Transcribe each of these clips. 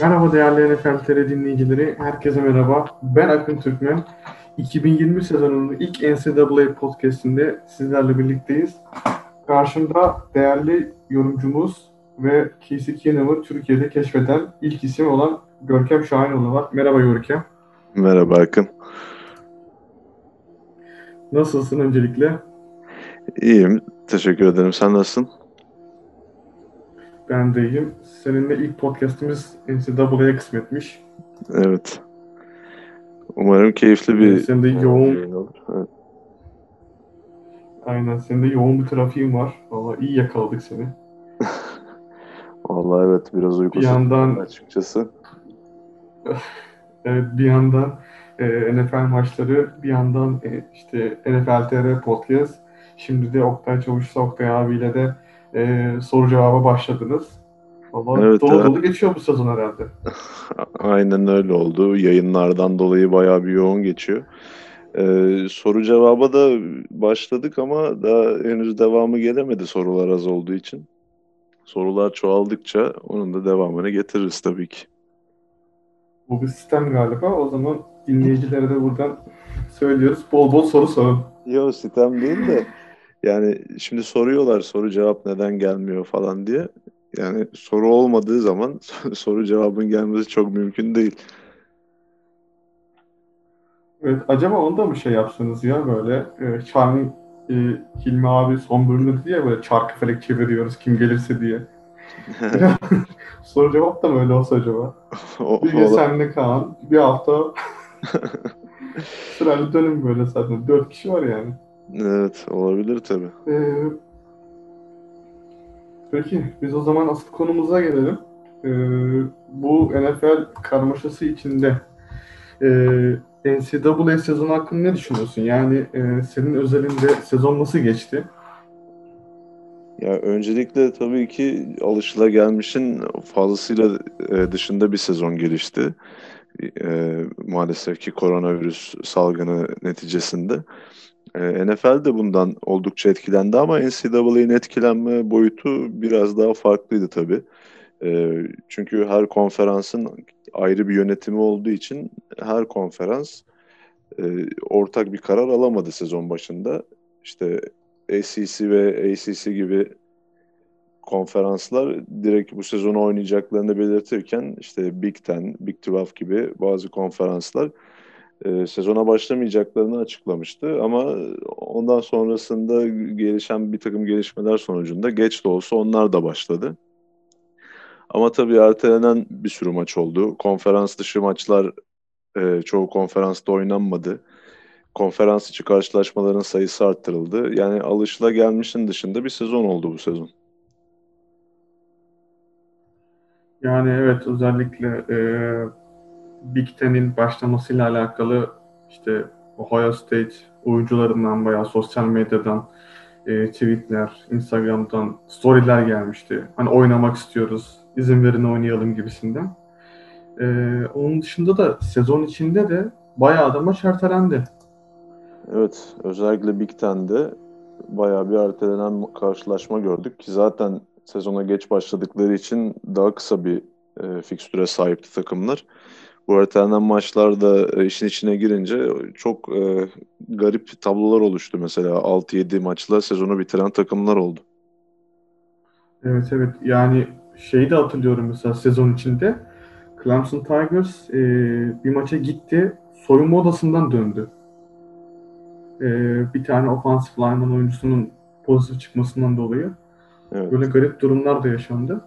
Merhaba değerli NFL TR dinleyicileri, herkese merhaba. Ben Akın Türkmen. 2020 sezonunun ilk NCAA podcastinde sizlerle birlikteyiz. Karşımda değerli yorumcumuz ve Casey Keenum'u Türkiye'de keşfeden ilk isim olan Görkem Şahinoğlu var. Merhaba Görkem. Merhaba Akın. Nasılsın öncelikle? İyiyim. Teşekkür ederim. Sen nasılsın? Ben de iyiyim. Seninle ilk podcastimiz NCAA'ya kısmetmiş. Evet. Umarım keyifli bir Senin de yoğun, olur. Evet. aynen senin de yoğun bir trafiğin var. Valla iyi yakaladık seni. Vallahi evet biraz uykusuz Bir yandan- açıkçası. Evet bir yandan e, NFL maçları, bir yandan e, işte NFL TR podcast. Şimdi de Oktay Çavuş'la Oktay abiyle de e, soru cevaba başladınız. Valla Evet, dolu dolu geçiyor bu sezon herhalde. Aynen öyle oldu. Yayınlardan dolayı bayağı bir yoğun geçiyor. Ee, soru cevaba da başladık ama daha henüz devamı gelemedi sorular az olduğu için. Sorular çoğaldıkça onun da devamını getiririz tabii ki. Bu bir sistem galiba. O zaman dinleyicilere de buradan söylüyoruz. Bol bol soru sorun. Yok sitem değil de yani şimdi soruyorlar soru cevap neden gelmiyor falan diye. Yani soru olmadığı zaman soru cevabın gelmesi çok mümkün değil. Evet, acaba onda mı şey yapsanız ya böyle e, Şahin e, Hilmi abi son bölümde diye böyle çarkı felek çeviriyoruz kim gelirse diye. Soru cevap da mı öyle olsa acaba? O- Bir gün senle Kaan, bir hafta sırayla dönüm böyle zaten. Dört kişi var yani. Evet olabilir tabii. Ee, peki biz o zaman asıl konumuza gelelim. Ee, bu NFL karmaşası içinde e, NCAA sezonu hakkında ne düşünüyorsun? Yani e, senin özelinde sezon nasıl geçti? Ya öncelikle tabii ki alışılagelmişin fazlasıyla e, dışında bir sezon gelişti. E, maalesef ki koronavirüs salgını neticesinde. E, NFL de bundan oldukça etkilendi ama NCAA'nin etkilenme boyutu biraz daha farklıydı tabii. E, çünkü her konferansın ayrı bir yönetimi olduğu için her konferans e, ortak bir karar alamadı sezon başında. İşte SEC ve ACC gibi konferanslar direkt bu sezonu oynayacaklarını belirtirken işte Big Ten, Big 12 gibi bazı konferanslar e, sezona başlamayacaklarını açıklamıştı. Ama ondan sonrasında gelişen bir takım gelişmeler sonucunda geç de olsa onlar da başladı. Ama tabii ertelenen bir sürü maç oldu. Konferans dışı maçlar e, çoğu konferansta oynanmadı konferans içi karşılaşmaların sayısı arttırıldı. Yani alışılagelmişin dışında bir sezon oldu bu sezon. Yani evet özellikle e, Big Ten'in başlamasıyla alakalı işte Ohio State oyuncularından bayağı sosyal medyadan e, tweetler, Instagram'dan storyler gelmişti. Hani oynamak istiyoruz, izin verin oynayalım gibisinden. E, onun dışında da sezon içinde de bayağı da maç ertelendi. Evet, özellikle Big Ten'de bayağı bir ertelenen karşılaşma gördük ki zaten sezona geç başladıkları için daha kısa bir e, fikstüre sahipti takımlar. Bu ertelenen maçlarda e, işin içine girince çok e, garip tablolar oluştu. Mesela 6-7 maçla sezonu bitiren takımlar oldu. Evet evet yani şeyi de hatırlıyorum mesela sezon içinde Clemson Tigers e, bir maça gitti soyunma odasından döndü. E, bir tane offensive lineman oyuncusunun pozitif çıkmasından dolayı Evet. böyle garip durumlar da yaşandı.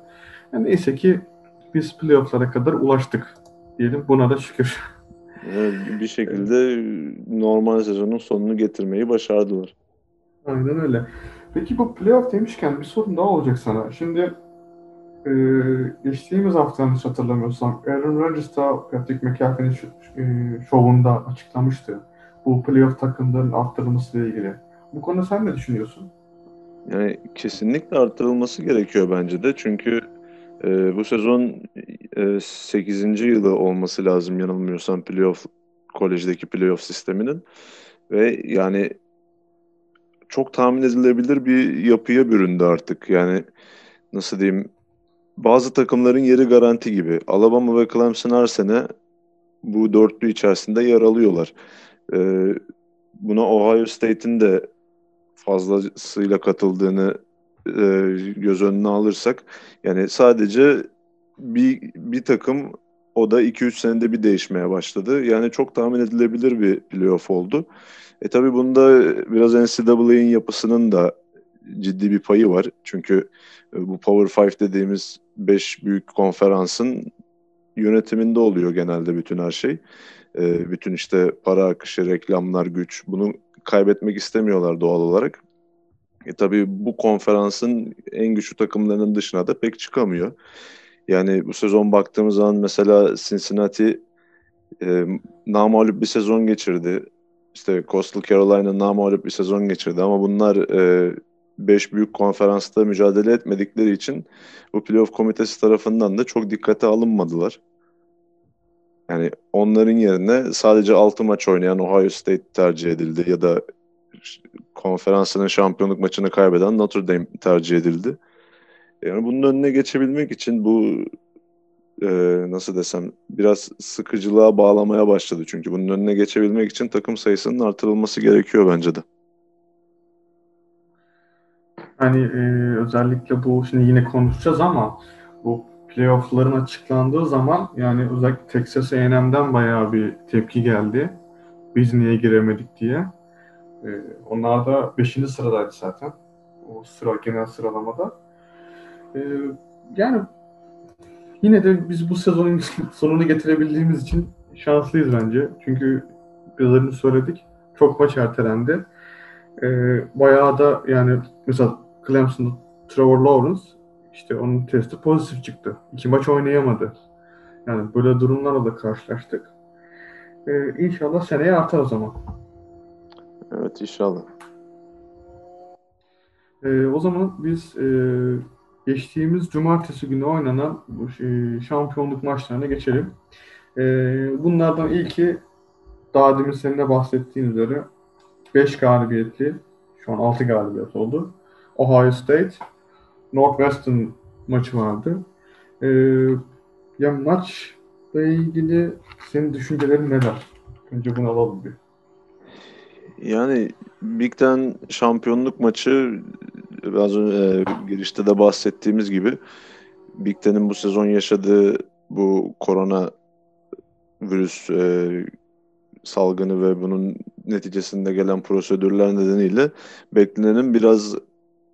Yani neyse ki biz playoff'lara kadar ulaştık diyelim buna da şükür. Evet, bir şekilde normal sezonun sonunu getirmeyi başardılar. Aynen öyle. Peki bu playoff demişken bir sorum daha olacak sana. Şimdi e, geçtiğimiz hafta yanlış hatırlamıyorsam Aaron Rodgers da Patrick McAfee'nin e, şovunda açıklamıştı. Bu playoff takımlarının arttırılmasıyla ilgili. Bu konuda sen ne düşünüyorsun? Yani kesinlikle arttırılması gerekiyor bence de. Çünkü e, bu sezon e, 8. yılı olması lazım yanılmıyorsam playoff kolejdeki playoff sisteminin ve yani çok tahmin edilebilir bir yapıya büründü artık. Yani nasıl diyeyim bazı takımların yeri garanti gibi. Alabama ve Clemson her sene bu dörtlü içerisinde yer alıyorlar. Ee, buna Ohio State'in de fazlasıyla katıldığını e, göz önüne alırsak yani sadece bir, bir takım o da 2-3 senede bir değişmeye başladı. Yani çok tahmin edilebilir bir playoff oldu. E tabi bunda biraz NCAA'nin yapısının da ciddi bir payı var. Çünkü e, bu Power 5 dediğimiz 5 büyük konferansın yönetiminde oluyor genelde bütün her şey. E, bütün işte para akışı, reklamlar, güç bunu kaybetmek istemiyorlar doğal olarak. E tabii bu konferansın en güçlü takımlarının dışına da pek çıkamıyor. Yani bu sezon baktığımız zaman mesela Cincinnati e, namalip bir sezon geçirdi. İşte Coastal Carolina namalip bir sezon geçirdi ama bunlar e, beş büyük konferansta mücadele etmedikleri için bu playoff komitesi tarafından da çok dikkate alınmadılar. Yani onların yerine sadece 6 maç oynayan Ohio State tercih edildi ya da konferansının şampiyonluk maçını kaybeden Notre Dame tercih edildi. Yani bunun önüne geçebilmek için bu e, nasıl desem biraz sıkıcılığa bağlamaya başladı. Çünkü bunun önüne geçebilmek için takım sayısının artırılması gerekiyor bence de. Hani e, özellikle bu şimdi yine konuşacağız ama bu playoff'ların açıklandığı zaman yani özellikle Texas A&M'den bayağı bir tepki geldi. Biz niye giremedik diye. E, onlar da 5. sıradaydı zaten. O sıra genel sıralamada. E, yani yine de biz bu sezonun sonunu getirebildiğimiz için şanslıyız bence. Çünkü biraz söyledik. Çok maç ertelendi. E, bayağı da yani mesela Clemson'da Trevor Lawrence işte onun testi pozitif çıktı. İki maç oynayamadı. Yani böyle durumlarla da karşılaştık. Ee, inşallah seneye artar o zaman. Evet inşallah. Ee, o zaman biz e, geçtiğimiz cumartesi günü oynanan bu şey, şampiyonluk maçlarına geçelim. Ee, bunlardan ilki daha demin senin de bahsettiğin üzere 5 galibiyetli, şu an 6 galibiyet oldu. Ohio State, Northwestern maçı vardı. Ee, ya maçla ilgili senin düşüncelerin neler? Önce bunu alalım bir. Yani Big Ten şampiyonluk maçı biraz önce e, girişte de bahsettiğimiz gibi Big Ten'in bu sezon yaşadığı bu korona virüs e, salgını ve bunun neticesinde gelen prosedürler nedeniyle beklenenin biraz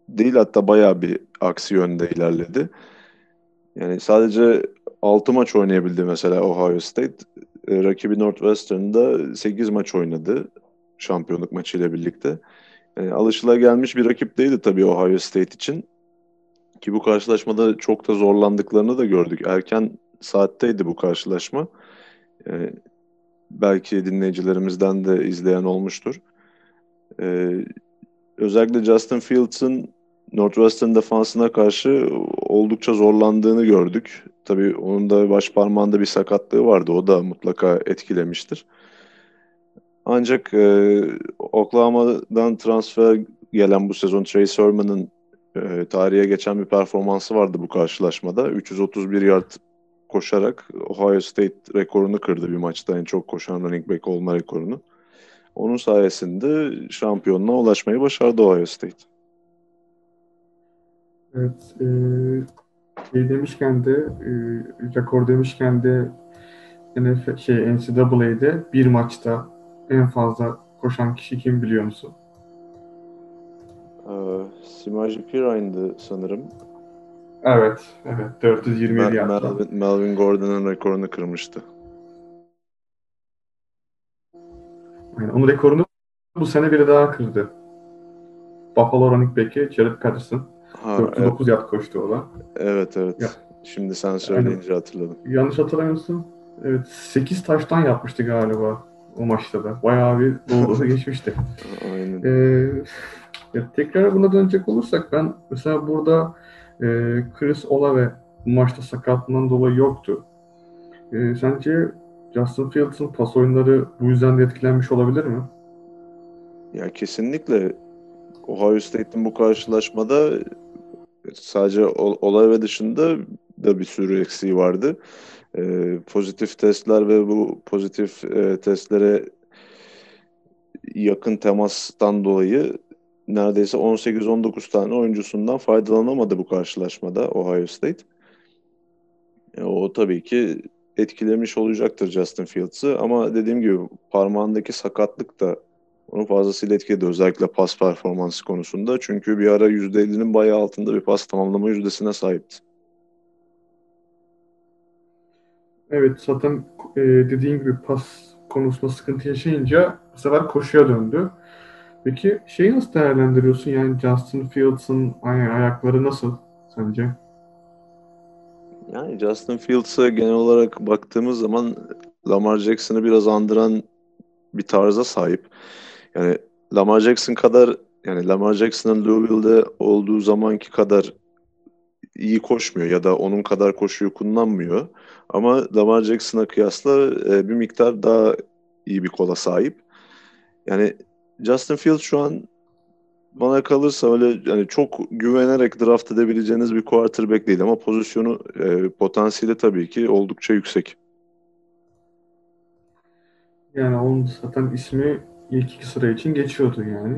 değil hatta bayağı bir aksi yönde ilerledi. Yani sadece 6 maç oynayabildi mesela Ohio State. E, rakibi Northwestern'da 8 maç oynadı şampiyonluk maçıyla birlikte. Yani alışılagelmiş bir rakip değildi tabii Ohio State için. Ki bu karşılaşmada çok da zorlandıklarını da gördük. Erken saatteydi bu karşılaşma. Yani belki dinleyicilerimizden de izleyen olmuştur. Ee, özellikle Justin Fields'ın Northwestern defansına karşı oldukça zorlandığını gördük. Tabii onun da baş parmağında bir sakatlığı vardı. O da mutlaka etkilemiştir. Ancak e, Oklahoma'dan transfer gelen bu sezon Trey Sermon'ın e, tarihe geçen bir performansı vardı bu karşılaşmada. 331 yard koşarak Ohio State rekorunu kırdı bir maçta en çok koşan running back olma rekorunu. Onun sayesinde şampiyonluğa ulaşmayı başardı Ohio State. Evet. E, şey demişken de e, rekor demişken de NFL, şey, NCAA'de bir maçta en fazla koşan kişi kim biliyor musun? Ee, Simaji Pirayn'dı sanırım. Evet, evet. 427 Mel- yaptı. Melvin, Melvin Gordon'ın rekorunu kırmıştı. Yani onun rekorunu bu sene biri daha kırdı. Buffalo running back'i Jared Patterson. Ha, 409 yard koştu o da. evet evet. Ya. Şimdi sen söyleyince hatırladım. Yanlış hatırlamıyorsun. Evet, 8 taştan yapmıştı galiba o maçta da. Bayağı bir dolu geçmişti. Aynen. Ee, ya tekrar buna dönecek olursak ben mesela burada e, Chris Olave bu maçta sakatlığından dolayı yoktu. E, sence Justin Fields'ın pas oyunları bu yüzden de etkilenmiş olabilir mi? Ya kesinlikle Ohio State'in bu karşılaşmada sadece Ol- Olave dışında da bir sürü eksiği vardı. E, pozitif testler ve bu pozitif e, testlere yakın temastan dolayı neredeyse 18-19 tane oyuncusundan faydalanamadı bu karşılaşmada Ohio State. E, o tabii ki etkilemiş olacaktır Justin Fields'ı ama dediğim gibi parmağındaki sakatlık da onu fazlasıyla etkiledi özellikle pas performansı konusunda. Çünkü bir ara %50'nin bayağı altında bir pas tamamlama yüzdesine sahipti. Evet zaten e, dediğin gibi pas konusunda sıkıntı yaşayınca bu sefer koşuya döndü. Peki şeyi nasıl değerlendiriyorsun? Yani Justin Fields'ın ay- ayakları nasıl sence? Yani Justin Fields'a genel olarak baktığımız zaman Lamar Jackson'ı biraz andıran bir tarza sahip. Yani Lamar Jackson kadar yani Lamar Jackson'ın Louisville'de olduğu zamanki kadar iyi koşmuyor ya da onun kadar koşuyu kullanmıyor. Ama Lamar Jackson'a kıyasla e, bir miktar daha iyi bir kola sahip. Yani Justin Fields şu an bana kalırsa öyle yani çok güvenerek draft edebileceğiniz bir quarterback değil ama pozisyonu e, potansiyeli tabii ki oldukça yüksek. Yani onun zaten ismi ilk iki sıra için geçiyordu yani.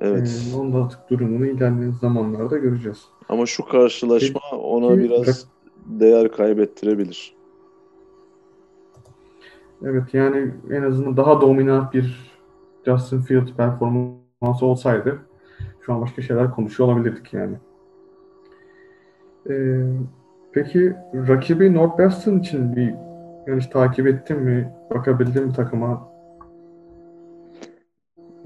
Evet. Ee, onun da artık durumunu ilerleyen zamanlarda göreceğiz. Ama şu karşılaşma Peki, ona biraz değer kaybettirebilir. Evet yani en azından daha dominant bir Justin Fields performansı olsaydı şu an başka şeyler konuşuyor olabilirdik yani. Ee, peki rakibi Northwestern için bir yarış takip ettin mi? Bakabildin mi takıma?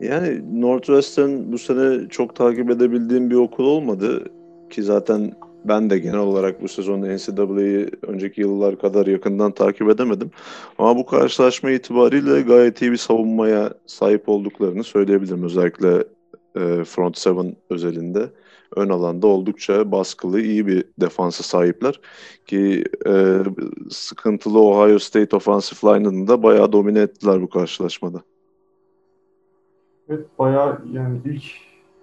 Yani Northwestern bu sene çok takip edebildiğim bir okul olmadı ki zaten ben de genel olarak bu sezon NCAA'yı önceki yıllar kadar yakından takip edemedim. Ama bu karşılaşma itibariyle gayet iyi bir savunmaya sahip olduklarını söyleyebilirim. Özellikle e, front seven özelinde ön alanda oldukça baskılı iyi bir defansa sahipler ki e, sıkıntılı Ohio State offensive line'ını da bayağı domine ettiler bu karşılaşmada. Evet bayağı yani ilk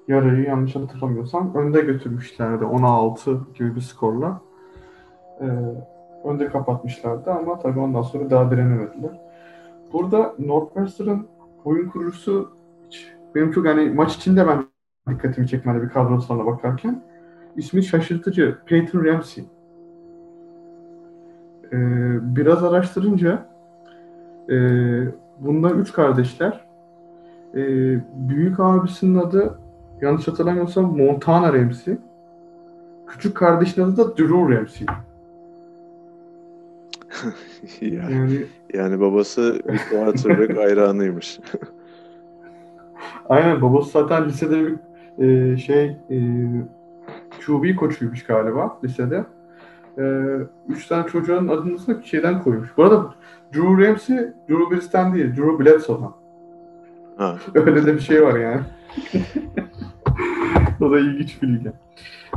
yarıyı yanlış hatırlamıyorsam önde götürmüşlerdi 16 gibi bir skorla. Ee, önde kapatmışlardı ama tabii ondan sonra daha direnemediler. Burada Northwestern'ın oyun kurucusu benim çok yani maç içinde ben dikkatimi çekmedi bir kadrosuna bakarken. ismi şaşırtıcı. Peyton Ramsey. Ee, biraz araştırınca e, bunlar üç kardeşler. Ee, büyük abisinin adı yanlış hatırlamıyorsam Montana Ramsey. Küçük kardeşinin adı da Drew Ramsey. ya, yani, yani babası bir quarterback hayranıymış. Aynen babası zaten lisede bir e, şey e, QB koçuymuş galiba lisede. E, üç tane çocuğun adını da şeyden koymuş. Bu arada Drew Ramsey, Drew Brees'ten değil, Drew Bledsoe'dan. Ha. Öyle de bir şey var yani. o da ilginç bilgi.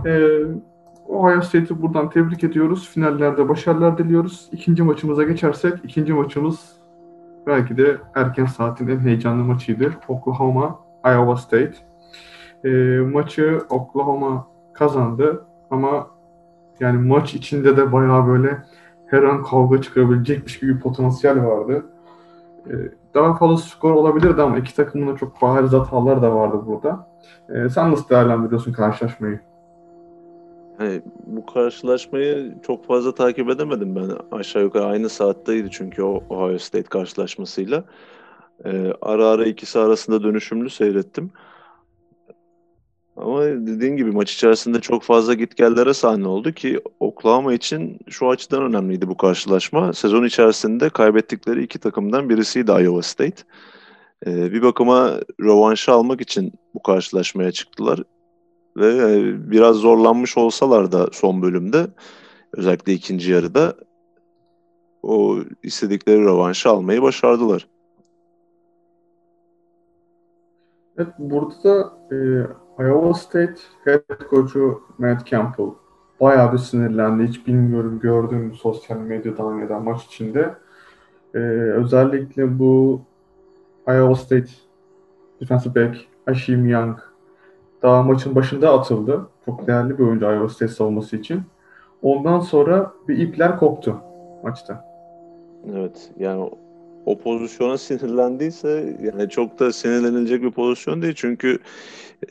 Ee, Ohio State'i buradan tebrik ediyoruz. Finallerde başarılar diliyoruz. İkinci maçımıza geçersek, ikinci maçımız belki de erken saatin en heyecanlı maçıydı. Oklahoma, Iowa State. E, maçı Oklahoma kazandı ama yani maç içinde de bayağı böyle her an kavga çıkabilecekmiş gibi bir potansiyel vardı. E, daha fazla skor olabilirdi ama iki takımın da çok bariz hatalar da vardı burada. E, sen nasıl değerlendiriyorsun karşılaşmayı? Yani bu karşılaşmayı çok fazla takip edemedim ben. Aşağı yukarı aynı saatteydi çünkü o Ohio State karşılaşmasıyla. Ee, ara ara ikisi arasında dönüşümlü seyrettim. Ama dediğin gibi maç içerisinde çok fazla gitgellere sahne oldu ki Oklahoma için şu açıdan önemliydi bu karşılaşma. Sezon içerisinde kaybettikleri iki takımdan birisiydi Iowa State. Ee, bir bakıma rövanşı almak için bu karşılaşmaya çıktılar. Ve e, biraz zorlanmış olsalar da son bölümde özellikle ikinci yarıda o istedikleri rövanşı almayı başardılar. Evet, burada da e, Iowa State head coach'u Matt Campbell bayağı bir sinirlendi. Hiç bilmiyorum gördüm sosyal medyadan ya da maç içinde. E, özellikle bu Iowa State defensive back Ashim Young daha maçın başında atıldı. Çok değerli bir oyuncu Iowa State savunması için. Ondan sonra bir ipler koptu maçta. Evet yani o pozisyona sinirlendiyse yani çok da sinirlenilecek bir pozisyon değil çünkü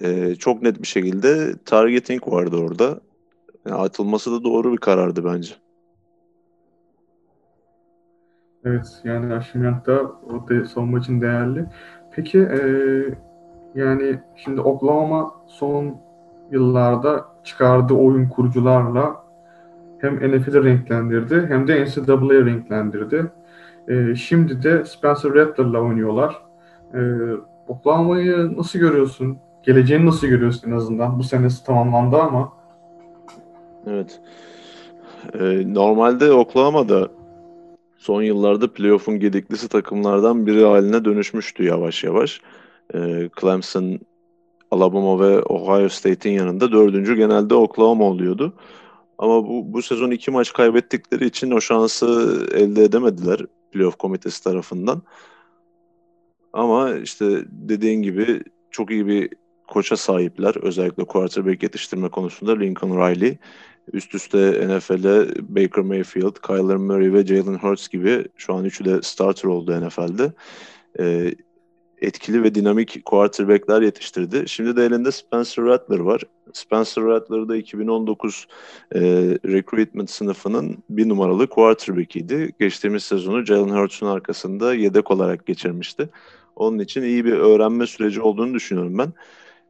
e, çok net bir şekilde targeting vardı orada. Yani atılması da doğru bir karardı bence. Evet yani Aşimyak da o de, savunma için değerli. Peki e, yani şimdi Oklahoma son yıllarda çıkardığı oyun kurucularla hem NFL'i renklendirdi hem de NCAA'yı renklendirdi. E, şimdi de Spencer Rattler'la oynuyorlar. E, Oklahoma'yı nasıl görüyorsun? Geleceğini nasıl görüyorsun en azından? Bu senesi tamamlandı ama. Evet. E, normalde Oklahoma'da son yıllarda playoff'un gediklisi takımlardan biri haline dönüşmüştü yavaş yavaş. E, Clemson, Alabama ve Ohio State'in yanında dördüncü genelde Oklahoma oluyordu. Ama bu, bu sezon iki maç kaybettikleri için o şansı elde edemediler playoff komitesi tarafından. Ama işte dediğin gibi çok iyi bir koça sahipler. Özellikle quarterback yetiştirme konusunda Lincoln Riley. Üst üste NFL'e Baker Mayfield, Kyler Murray ve Jalen Hurts gibi şu an üçü de starter oldu NFL'de. Ee, etkili ve dinamik quarterback'ler yetiştirdi. Şimdi de elinde Spencer Rattler var. Spencer Rattler da 2019 e, recruitment sınıfının bir numaralı quarterback'iydi. Geçtiğimiz sezonu Jalen Hurts'un arkasında yedek olarak geçirmişti. Onun için iyi bir öğrenme süreci olduğunu düşünüyorum ben.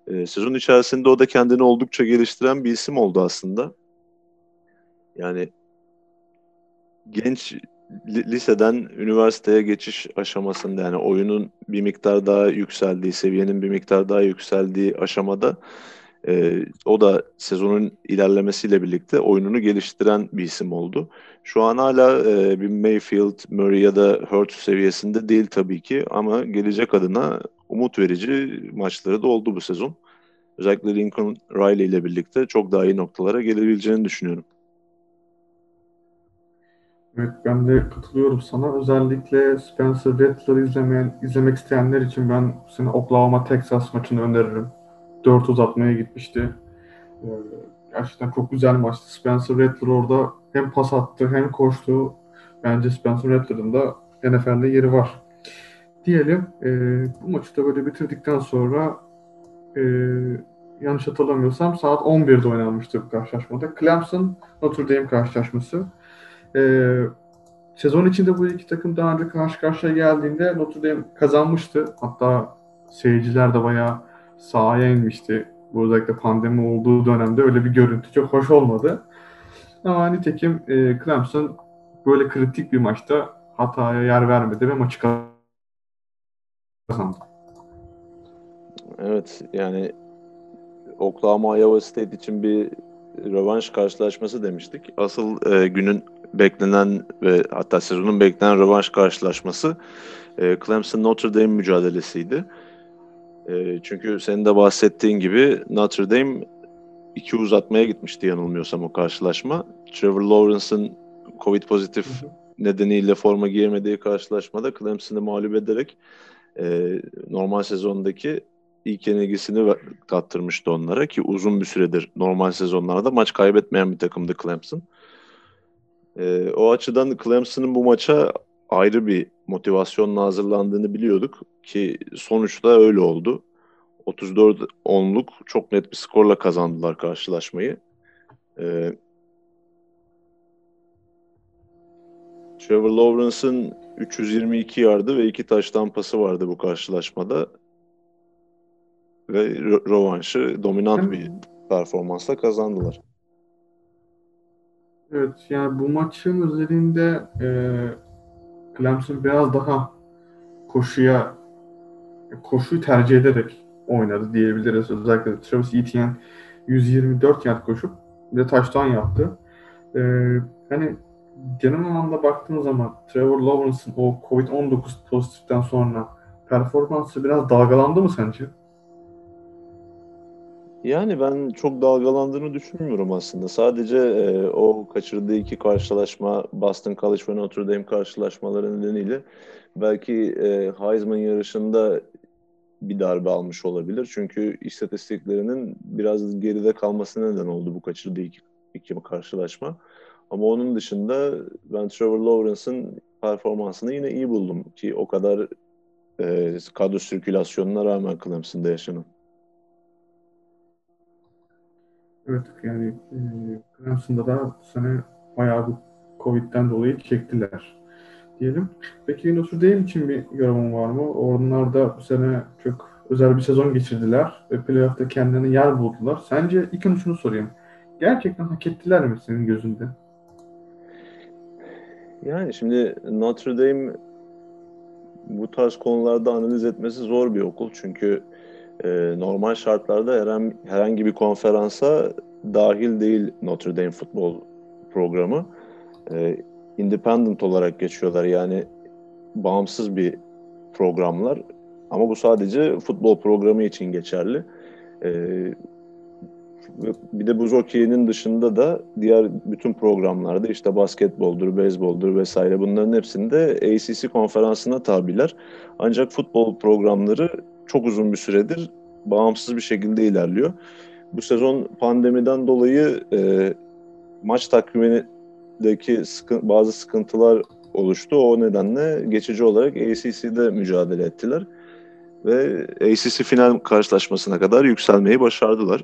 E, sezon içerisinde o da kendini oldukça geliştiren bir isim oldu aslında. Yani genç liseden üniversiteye geçiş aşamasında yani oyunun bir miktar daha yükseldiği, seviyenin bir miktar daha yükseldiği aşamada e, o da sezonun ilerlemesiyle birlikte oyununu geliştiren bir isim oldu. Şu an hala e, bir Mayfield, Murray ya da Hurts seviyesinde değil tabii ki ama gelecek adına umut verici maçları da oldu bu sezon. Özellikle Lincoln Riley ile birlikte çok daha iyi noktalara gelebileceğini düşünüyorum. Evet ben de katılıyorum sana. Özellikle Spencer Rattler'ı izlemeyen, izlemek isteyenler için ben seni Oklahoma Texas maçını öneririm. 4 uzatmaya gitmişti. Ee, gerçekten çok güzel maçtı. Spencer Rattler orada hem pas attı hem koştu. Bence Spencer Rattler'ın da NFL'de yeri var. Diyelim e, bu maçı da böyle bitirdikten sonra e, yanlış hatırlamıyorsam saat 11'de oynanmıştı bu karşılaşmada. Clemson Notre Dame karşılaşması. Ee, sezon içinde bu iki takım daha önce karşı karşıya geldiğinde Notre Dame kazanmıştı. Hatta seyirciler de bayağı sahaya inmişti. Bu özellikle pandemi olduğu dönemde öyle bir görüntü çok hoş olmadı. Ama nitekim e, Clemson böyle kritik bir maçta hataya yer vermedi ve maçı kazandı. Evet yani Oklahoma Iowa State için bir rövanş karşılaşması demiştik. Asıl e, günün beklenen ve hatta sezonun beklenen rövanş karşılaşması e, Clemson Notre Dame mücadelesiydi. E, çünkü senin de bahsettiğin gibi Notre Dame iki uzatmaya gitmişti yanılmıyorsam o karşılaşma. Trevor Lawrence'ın Covid pozitif nedeniyle forma giyemediği karşılaşmada Clemson'ı mağlup ederek e, normal sezondaki ilk yenilgisini tattırmıştı onlara ki uzun bir süredir normal sezonlarda maç kaybetmeyen bir takımdı Clemson. E, o açıdan Clemson'ın bu maça ayrı bir motivasyonla hazırlandığını biliyorduk ki sonuçta öyle oldu. 34-10'luk çok net bir skorla kazandılar karşılaşmayı. Ee, Trevor Lawrence'ın 322 yardı ve iki taştan pası vardı bu karşılaşmada. Ve rövanşı dominant bir performansla kazandılar. Evet yani bu maçın üzerinde e, Clemson biraz daha koşuya koşuyu tercih ederek oynadı diyebiliriz. Özellikle Travis Etienne 124 yard koşup bir de taştan yaptı. Ee, hani genel anlamda baktığın zaman Trevor Lawrence'ın o Covid-19 pozitiften sonra performansı biraz dalgalandı mı sence? Yani ben çok dalgalandığını düşünmüyorum aslında. Sadece e, o kaçırdığı iki karşılaşma Boston College ve Notre Dame karşılaşmaları nedeniyle belki e, Heisman yarışında bir darbe almış olabilir. Çünkü istatistiklerinin biraz geride kalması neden oldu bu kaçırdığı iki, iki karşılaşma. Ama onun dışında ben Trevor Lawrence'ın performansını yine iyi buldum ki o kadar e, kadro sirkülasyonuna rağmen Clemson'da yaşanan. Evet yani e, Clemson'da da bu sene bayağı bu Covid'den dolayı çektiler diyelim. Peki Notre Dame için bir yorumun var mı? Onlar da bu sene çok özel bir sezon geçirdiler ve playoff'ta kendilerine yer buldular. Sence ilk şunu sorayım. Gerçekten hak ettiler mi senin gözünde? Yani şimdi Notre Dame bu tarz konularda analiz etmesi zor bir okul. Çünkü e, normal şartlarda herhangi, herhangi bir konferansa dahil değil Notre Dame futbol programı. E, independent olarak geçiyorlar. Yani bağımsız bir programlar. Ama bu sadece futbol programı için geçerli. E, bir de buz okeyinin dışında da diğer bütün programlarda işte basketboldur, beyzboldur vesaire bunların hepsinde ACC konferansına tabiler. Ancak futbol programları çok uzun bir süredir bağımsız bir şekilde ilerliyor. Bu sezon pandemiden dolayı e, maç takvimindeki sıkı, bazı sıkıntılar oluştu. O nedenle geçici olarak ACC'de mücadele ettiler. Ve ACC final karşılaşmasına kadar yükselmeyi başardılar.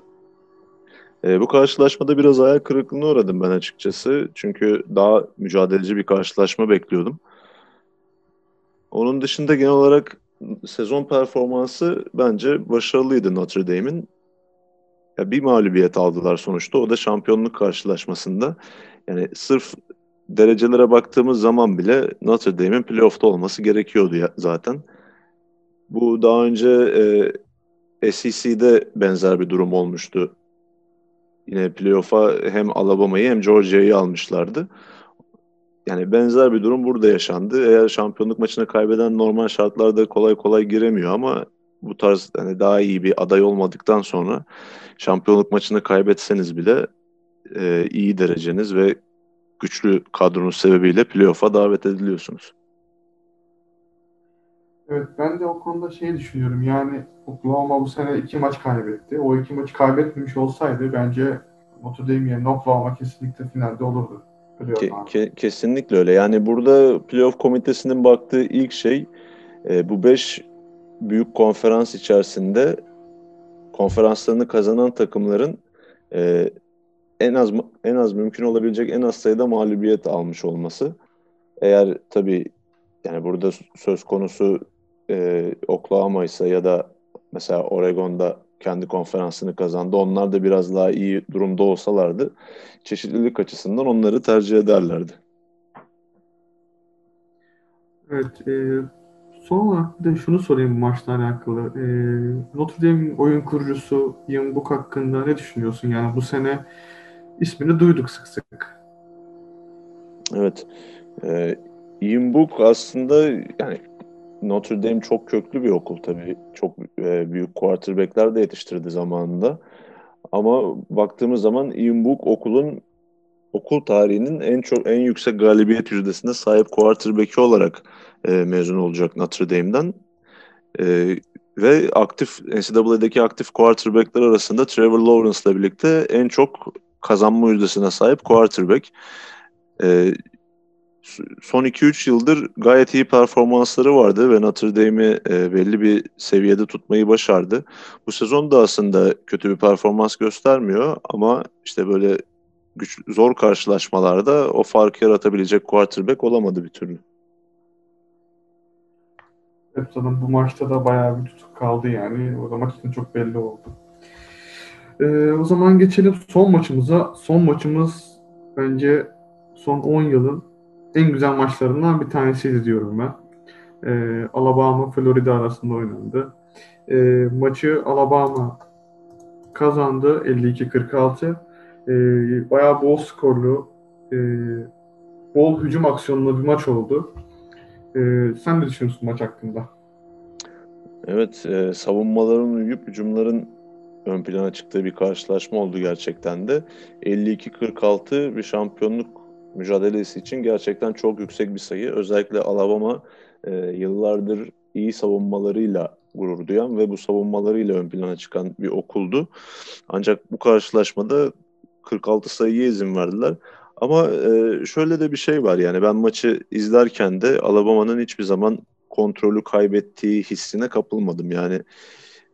E, bu karşılaşmada biraz hayal kırıklığına uğradım ben açıkçası. Çünkü daha mücadeleci bir karşılaşma bekliyordum. Onun dışında genel olarak sezon performansı bence başarılıydı Notre Dame'in. Ya bir mağlubiyet aldılar sonuçta. O da şampiyonluk karşılaşmasında. Yani sırf derecelere baktığımız zaman bile Notre Dame'in playoff'ta olması gerekiyordu ya, zaten. Bu daha önce e, SEC'de benzer bir durum olmuştu Yine playoff'a hem Alabama'yı hem Georgia'yı almışlardı. Yani benzer bir durum burada yaşandı. Eğer şampiyonluk maçını kaybeden normal şartlarda kolay kolay giremiyor ama bu tarz hani daha iyi bir aday olmadıktan sonra şampiyonluk maçını kaybetseniz bile e, iyi dereceniz ve güçlü kadronuz sebebiyle playoff'a davet ediliyorsunuz. Evet ben de o konuda şey düşünüyorum. Yani Oklahoma bu sene iki maç kaybetti. O iki maçı kaybetmemiş olsaydı bence Notre Dame yerine Oklahoma kesinlikle finalde olurdu. Ke, ke, kesinlikle öyle. Yani burada playoff komitesinin baktığı ilk şey e, bu beş büyük konferans içerisinde konferanslarını kazanan takımların e, en az en az mümkün olabilecek en az sayıda mağlubiyet almış olması. Eğer tabii yani burada söz konusu e, Oklahoma ise ya da mesela Oregon'da kendi konferansını kazandı. Onlar da biraz daha iyi durumda olsalardı çeşitlilik açısından onları tercih ederlerdi. Evet. E, son olarak bir de şunu sorayım bu maçla alakalı. E, Notre Dame'in oyun kurucusu Ian Book hakkında ne düşünüyorsun? Yani bu sene ismini duyduk sık sık. Evet. E, Ian Book aslında yani Notre Dame çok köklü bir okul tabii. Çok e, büyük quarterback'ler de yetiştirdi zamanında. Ama baktığımız zaman Ian Book okulun okul tarihinin en çok en yüksek galibiyet yüzdesine sahip quarterback'i olarak e, mezun olacak Notre Dame'den. E, ve aktif NCAA'deki aktif quarterback'ler arasında Trevor Lawrence ile birlikte en çok kazanma yüzdesine sahip quarterback. E, son 2-3 yıldır gayet iyi performansları vardı ve Notre Dame'i e, belli bir seviyede tutmayı başardı. Bu sezon da aslında kötü bir performans göstermiyor ama işte böyle güç, zor karşılaşmalarda o farkı yaratabilecek quarterback olamadı bir türlü. Evet sanırım bu maçta da bayağı bir tutuk kaldı yani. O da maç için çok belli oldu. Ee, o zaman geçelim son maçımıza. Son maçımız bence son 10 yılın en güzel maçlarından bir tanesiydi diyorum ben. E, Alabama Florida arasında oynandı. E, maçı Alabama kazandı 52-46. E, ee, bayağı bol skorlu, e, bol hücum aksiyonlu bir maç oldu. E, sen ne düşünüyorsun maç hakkında? Evet, e, savunmaların uyup hücumların ön plana çıktığı bir karşılaşma oldu gerçekten de. 52-46 bir şampiyonluk mücadelesi için gerçekten çok yüksek bir sayı. Özellikle Alabama e, yıllardır iyi savunmalarıyla gurur duyan ve bu savunmalarıyla ön plana çıkan bir okuldu. Ancak bu karşılaşmada 46 sayıya izin verdiler. Ama e, şöyle de bir şey var yani ben maçı izlerken de Alabama'nın hiçbir zaman kontrolü kaybettiği hissine kapılmadım. Yani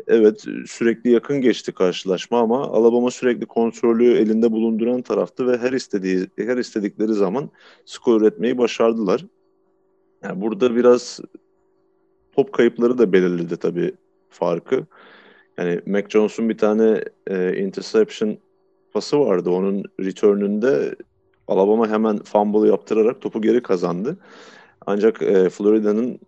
evet sürekli yakın geçti karşılaşma ama Alabama sürekli kontrolü elinde bulunduran taraftı ve her istediği her istedikleri zaman skor üretmeyi başardılar. Yani burada biraz top kayıpları da belirledi tabii farkı. Yani Mac Jones'un bir tane e, interception pası vardı. Onun return'ünde Alabama hemen fumble yaptırarak topu geri kazandı. Ancak e, Florida'nın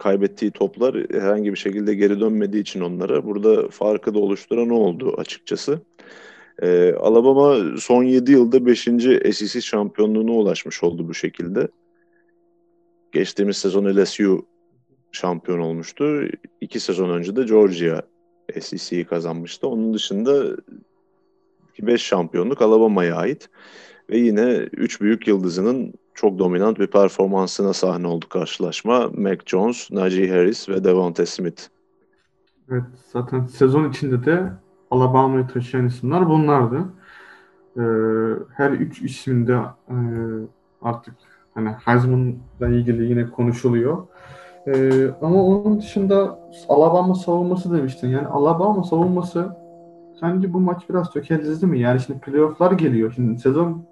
kaybettiği toplar herhangi bir şekilde geri dönmediği için onlara burada farkı da oluşturan oldu açıkçası. E, Alabama son 7 yılda 5. SEC şampiyonluğuna ulaşmış oldu bu şekilde. Geçtiğimiz sezon LSU şampiyon olmuştu. İki sezon önce de Georgia SEC'yi kazanmıştı. Onun dışında 5 şampiyonluk Alabama'ya ait. Ve yine 3 büyük yıldızının çok dominant bir performansına sahne oldu karşılaşma. Mac Jones, Najee Harris ve Devonta Smith. Evet, zaten sezon içinde de Alabama'yı taşıyan isimler bunlardı. Ee, her üç isminde e, artık hani Heisman'la ilgili yine konuşuluyor. Ee, ama onun dışında Alabama savunması demiştin. Yani Alabama savunması sence bu maç biraz tökezledi mi? Yani şimdi playofflar geliyor. Şimdi sezon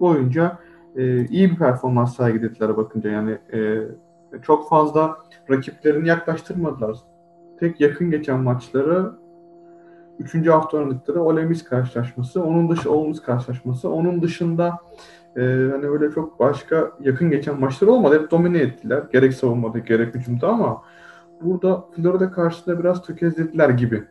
boyunca e, iyi bir performans sergilediler bakınca. Yani e, çok fazla rakiplerini yaklaştırmadılar. Tek yakın geçen maçları üçüncü hafta oynadıkları Ole Miss karşılaşması, onun dışı Ole Miss karşılaşması, onun dışında e, hani öyle çok başka yakın geçen maçlar olmadı. Hep domine ettiler. Gerek savunmada gerek hücumda ama burada Florida karşısında biraz tökezlediler gibi.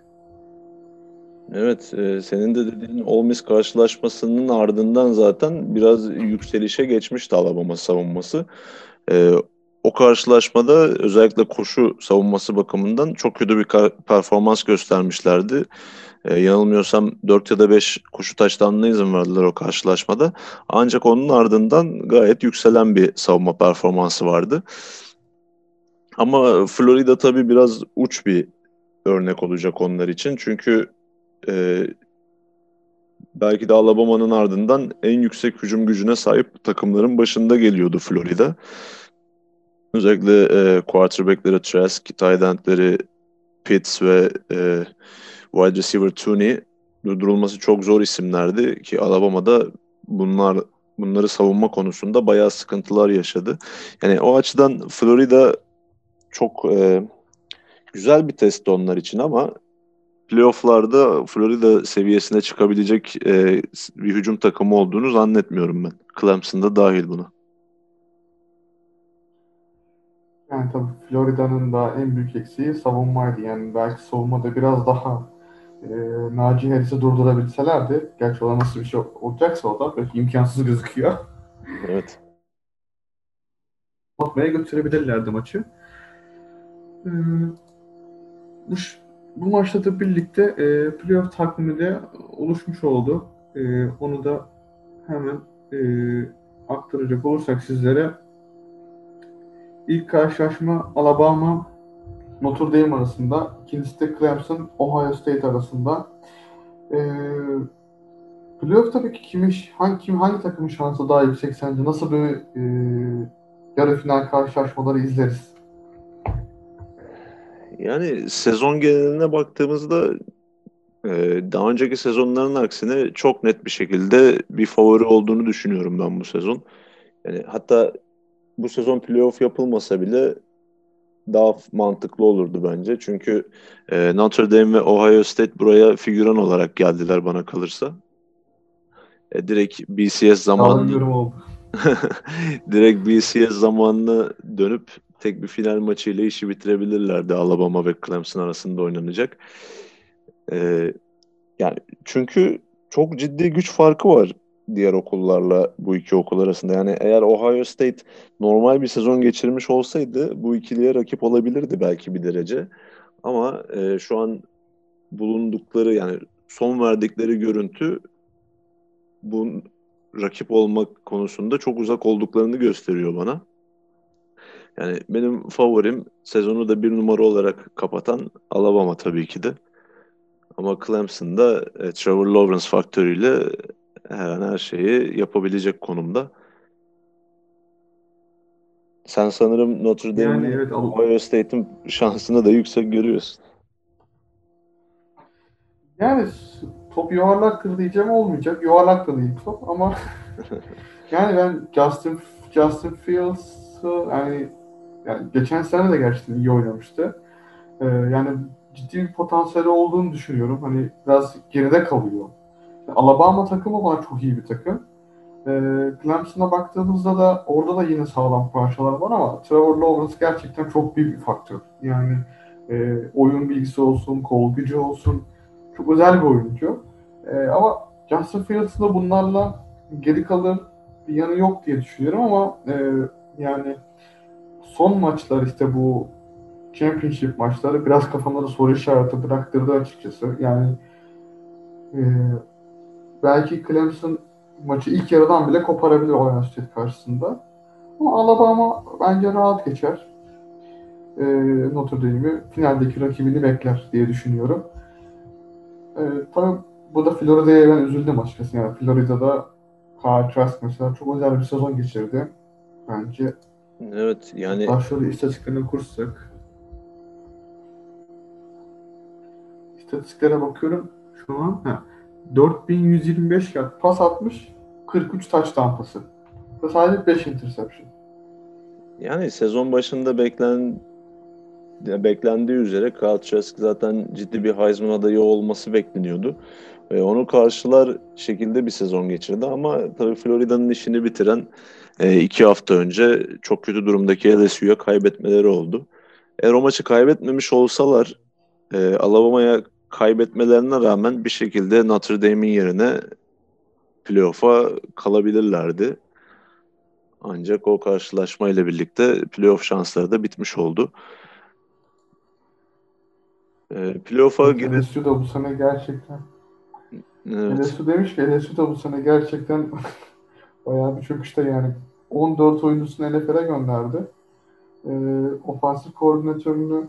Evet, e, senin de dediğin Ole Miss karşılaşmasının ardından zaten biraz yükselişe geçmişti Alabama savunması. E, o karşılaşmada özellikle koşu savunması bakımından çok kötü bir performans göstermişlerdi. E, yanılmıyorsam 4 ya da 5 koşu taştanına izin verdiler o karşılaşmada. Ancak onun ardından gayet yükselen bir savunma performansı vardı. Ama Florida tabii biraz uç bir örnek olacak onlar için. Çünkü e, belki de Alabama'nın ardından en yüksek hücum gücüne sahip takımların başında geliyordu Florida. Özellikle e, quarterback'leri Trask, tight end'leri Pitts ve e, wide receiver Tooney durdurulması çok zor isimlerdi ki Alabama'da bunlar bunları savunma konusunda bayağı sıkıntılar yaşadı. Yani o açıdan Florida çok e, güzel bir test onlar için ama playofflarda Florida seviyesine çıkabilecek e, bir hücum takımı olduğunu zannetmiyorum ben. Clemson'da dahil buna. Yani tabii Florida'nın da en büyük eksiği savunmaydı. Yani belki savunmada biraz daha e, Naci Harris'i durdurabilselerdi. Gerçi o nasıl bir şey olacaksa o da belki imkansız gözüküyor. Evet. Atmaya götürebilirlerdi maçı. Ee, bu bu maçla da birlikte e, playoff takvimi de oluşmuş oldu. E, onu da hemen e, aktaracak olursak sizlere ilk karşılaşma Alabama Notre Dame arasında, ikincisi de Clemson Ohio State arasında. E, playoff tabii ki kimi, hangi, kim, hangi takımın şansı daha yüksek sence? Nasıl bir e, yarı final karşılaşmaları izleriz? Yani sezon geneline baktığımızda e, daha önceki sezonların aksine çok net bir şekilde bir favori olduğunu düşünüyorum ben bu sezon. Yani hatta bu sezon playoff yapılmasa bile daha mantıklı olurdu bence. Çünkü e, Notre Dame ve Ohio State buraya figüran olarak geldiler bana kalırsa. E, direkt BCS zamanını direkt BCS zamanına dönüp tek bir final maçıyla işi bitirebilirlerdi Alabama ve Clemson arasında oynanacak. Ee, yani çünkü çok ciddi güç farkı var diğer okullarla bu iki okul arasında. Yani eğer Ohio State normal bir sezon geçirmiş olsaydı bu ikiliye rakip olabilirdi belki bir derece. Ama e, şu an bulundukları yani son verdikleri görüntü bu rakip olmak konusunda çok uzak olduklarını gösteriyor bana. Yani benim favorim sezonu da bir numara olarak kapatan Alabama tabii ki de. Ama Clemson'da e, Trevor Lawrence faktörüyle her an her şeyi yapabilecek konumda. Sen sanırım Notre Dame'in yani evet, Ohio State'in şansını da yüksek görüyorsun. Yani top yuvarlaktır diyeceğim olmayacak. Yuvarlak da değil top ama yani ben Justin Justin Fields'ı yani, yani geçen sene de gerçekten iyi oynamıştı. Ee, yani ciddi bir potansiyeli olduğunu düşünüyorum. Hani biraz geride kalıyor. Alabama takımı bana çok iyi bir takım. E, Clemson'a baktığımızda da orada da yine sağlam parçalar var ama Trevor Lawrence gerçekten çok büyük bir faktör. Yani e, oyun bilgisi olsun, kol gücü olsun çok özel bir oyuncu. E, ama Justin Fields'ın da bunlarla geri kalır bir yanı yok diye düşünüyorum ama e, yani son maçlar işte bu Championship maçları biraz kafamda da soru işareti bıraktırdı açıkçası. Yani e, belki Clemson maçı ilk yarıdan bile koparabilir Ohio State karşısında. Ama Alabama bence rahat geçer. E, Notre Dame'i finaldeki rakibini bekler diye düşünüyorum. E, tabii bu da Florida'ya ben üzüldüm açıkçası. Yani Florida'da Kyle Trask mesela çok özel bir sezon geçirdi. Bence Evet yani Hatta şöyle istatistiklerine kursak istatistiklere bakıyorum şu an. Ha. 4125 yard pas atmış. 43 touchdown pası. Ve sadece 5 interception. Yani sezon başında beklen beklendiği üzere Kyle Trask zaten ciddi bir Heisman adayı olması bekleniyordu. Ve onu karşılar şekilde bir sezon geçirdi ama tabii Florida'nın işini bitiren e, iki hafta önce çok kötü durumdaki LSU'ya kaybetmeleri oldu. Eğer o maçı kaybetmemiş olsalar e, Alabama'ya kaybetmelerine rağmen bir şekilde Notre Dame'in yerine playoff'a kalabilirlerdi. Ancak o karşılaşma ile birlikte playoff şansları da bitmiş oldu. E, playoff'a gidip... LSU da bu sene gerçekten evet. LSU demiş ki LSU da bu sene gerçekten bayağı bir çöküşte yani 14 oyuncusunu NFL'e gönderdi. E, ofansif koordinatörünü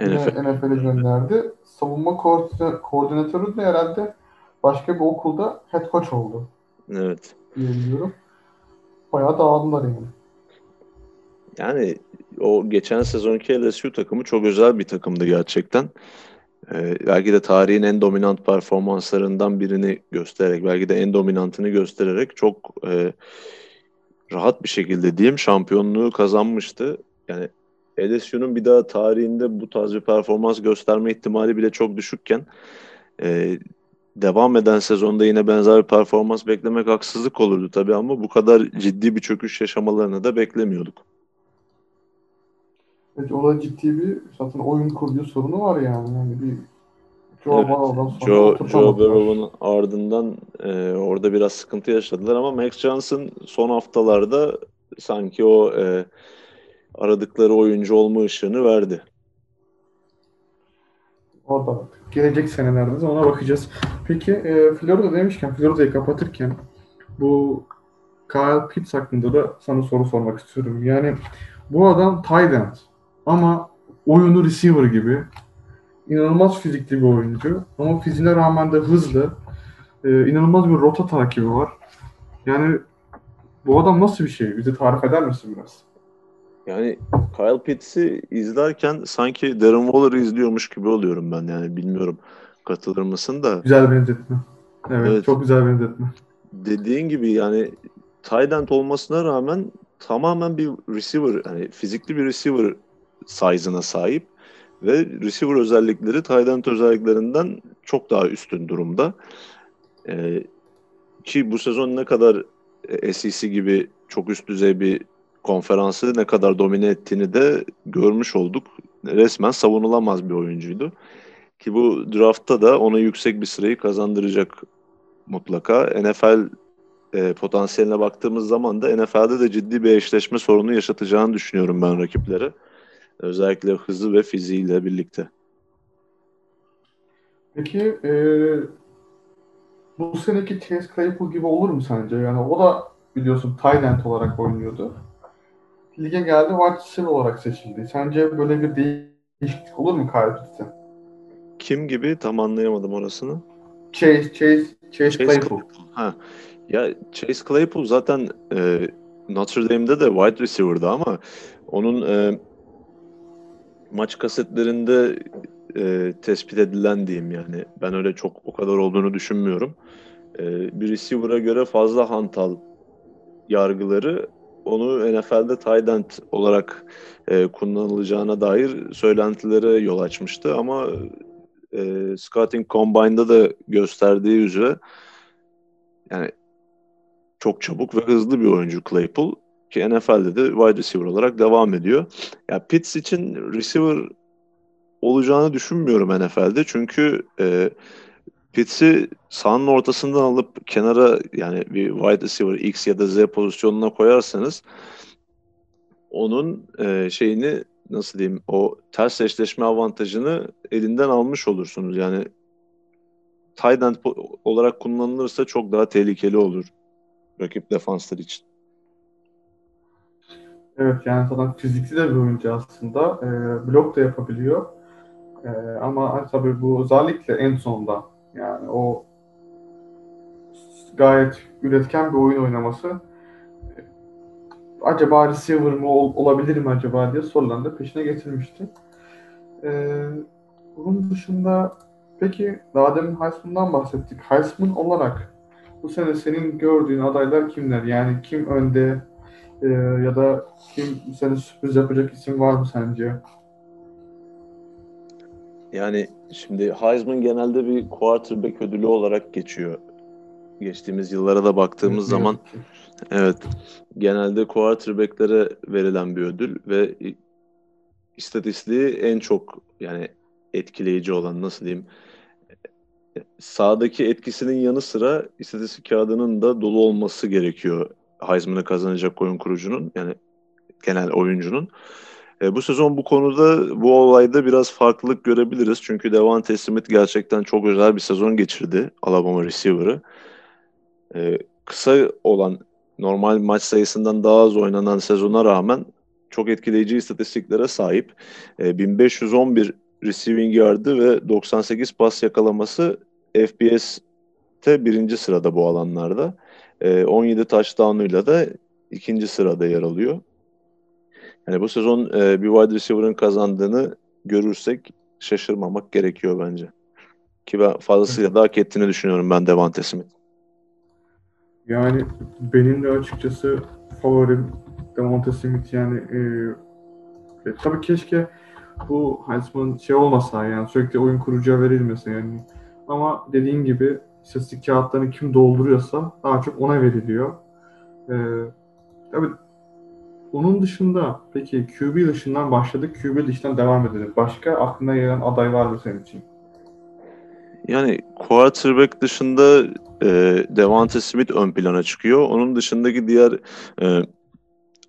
NFL'e gönderdi. Savunma koordinatörü de herhalde başka bir okulda head coach oldu. Evet. Diyebiliyorum. Bayağı dağıldılar yani. Yani o geçen sezonki LSU takımı çok özel bir takımdı gerçekten. Ee, belki de tarihin en dominant performanslarından birini göstererek, belki de en dominantını göstererek çok e, rahat bir şekilde diyeyim şampiyonluğu kazanmıştı. Yani LSU'nun bir daha tarihinde bu tarz bir performans gösterme ihtimali bile çok düşükken e, devam eden sezonda yine benzer bir performans beklemek haksızlık olurdu tabii ama bu kadar ciddi bir çöküş yaşamalarını da beklemiyorduk. Evet, o da ciddi bir zaten oyun kurduğu sorunu var yani. yani bir Joe evet, sonra Joe, Joe Burrow'un ardından e, orada biraz sıkıntı yaşadılar ama Max Johnson son haftalarda sanki o e, aradıkları oyuncu olma ışığını verdi. O da gelecek senelerde de ona bakacağız. Peki e, Florida demişken, Florida'yı kapatırken bu Kyle Pitts hakkında da sana soru sormak istiyorum. Yani bu adam tight end ama oyunu receiver gibi inanılmaz fizikli bir oyuncu. Ama fiziğine rağmen de hızlı. E, inanılmaz bir rota takibi var. Yani bu adam nasıl bir şey? Bize tarif eder misin biraz? Yani Kyle Pitts'i izlerken sanki Darren Waller'ı izliyormuş gibi oluyorum ben yani bilmiyorum katılır mısın da. Güzel benzetme. Evet, evet. çok güzel benzetme. Dediğin gibi yani tight end olmasına rağmen tamamen bir receiver hani fizikli bir receiver size'ına sahip ve receiver özellikleri tight end özelliklerinden çok daha üstün durumda. Ee, ki bu sezon ne kadar SEC gibi çok üst düzey bir konferansı ne kadar domine ettiğini de görmüş olduk. Resmen savunulamaz bir oyuncuydu. Ki bu draftta da ona yüksek bir sırayı kazandıracak mutlaka. NFL e, potansiyeline baktığımız zaman da NFL'de de ciddi bir eşleşme sorunu yaşatacağını düşünüyorum ben rakiplere. Özellikle hızı ve fiziğiyle birlikte. Peki e, bu seneki Chase Claypool gibi olur mu sence? Yani o da biliyorsun tight olarak oynuyordu lige geldi wide receiver olarak seçildi. Sence böyle bir değişiklik olur mu Kyle Pitts'e? Kim gibi tam anlayamadım orasını. Chase, Chase, Chase, Chase Claypool. Claypool. Ha. Ya Chase Claypool zaten e, Notre Dame'de de wide receiver'dı ama onun e, maç kasetlerinde e, tespit edilen diyeyim yani. Ben öyle çok o kadar olduğunu düşünmüyorum. E, bir receiver'a göre fazla hantal yargıları onu NFL'de tight end olarak e, kullanılacağına dair söylentilere yol açmıştı ama e, Scouting Combine'da da gösterdiği üzere yani çok çabuk ve hızlı bir oyuncu Claypool ki NFL'de de wide receiver olarak devam ediyor. Ya Pitts için receiver olacağını düşünmüyorum NFL'de çünkü e, Pitts'i sahanın ortasından alıp kenara yani bir wide receiver X ya da Z pozisyonuna koyarsanız onun e, şeyini nasıl diyeyim o ters eşleşme avantajını elinden almış olursunuz. Yani tight end olarak kullanılırsa çok daha tehlikeli olur rakip defanslar için. Evet yani zaten fizikli de bir oyuncu aslında. E, blok da yapabiliyor. E, ama tabii bu özellikle en sonda yani o gayet üretken bir oyun oynaması acaba receiver mı ol, olabilir mi acaba diye sorularını da peşine getirmişti. Ee, bunun dışında peki daha demin Heisman'dan bahsettik. Heisman olarak bu sene senin gördüğün adaylar kimler? Yani kim önde e, ya da kim sene sürpriz yapacak isim var mı sence? Yani şimdi Heisman genelde bir quarterback ödülü olarak geçiyor. Geçtiğimiz yıllara da baktığımız zaman evet genelde quarterbacklere verilen bir ödül ve istatistiği en çok yani etkileyici olan nasıl diyeyim sağdaki etkisinin yanı sıra istatistik kağıdının da dolu olması gerekiyor Heisman'ı kazanacak oyun kurucunun yani genel oyuncunun. E, bu sezon bu konuda bu olayda biraz farklılık görebiliriz. Çünkü Devante Smith gerçekten çok özel bir sezon geçirdi Alabama receiver'ı. E, kısa olan normal maç sayısından daha az oynanan sezona rağmen çok etkileyici istatistiklere sahip. E, 1511 receiving yardı ve 98 pas yakalaması FBS'te birinci sırada bu alanlarda. E, 17 touchdown'uyla da ikinci sırada yer alıyor. Yani bu sezon e, bir wide receiver'ın kazandığını görürsek şaşırmamak gerekiyor bence. Ki ben fazlasıyla da hak ettiğini düşünüyorum ben Devante Smith. Yani benim de açıkçası favorim Devante Smith yani e, e, tabii keşke bu Heisman şey olmasa yani sürekli oyun kurucuya verilmese yani. Ama dediğin gibi istatistik kağıtlarını kim dolduruyorsa daha çok ona veriliyor. Ee, tabii onun dışında peki QB dışından başladık. QB dışından devam edelim. Başka aklına gelen aday var mı senin için? Yani quarterback dışında e, Devante Smith ön plana çıkıyor. Onun dışındaki diğer e,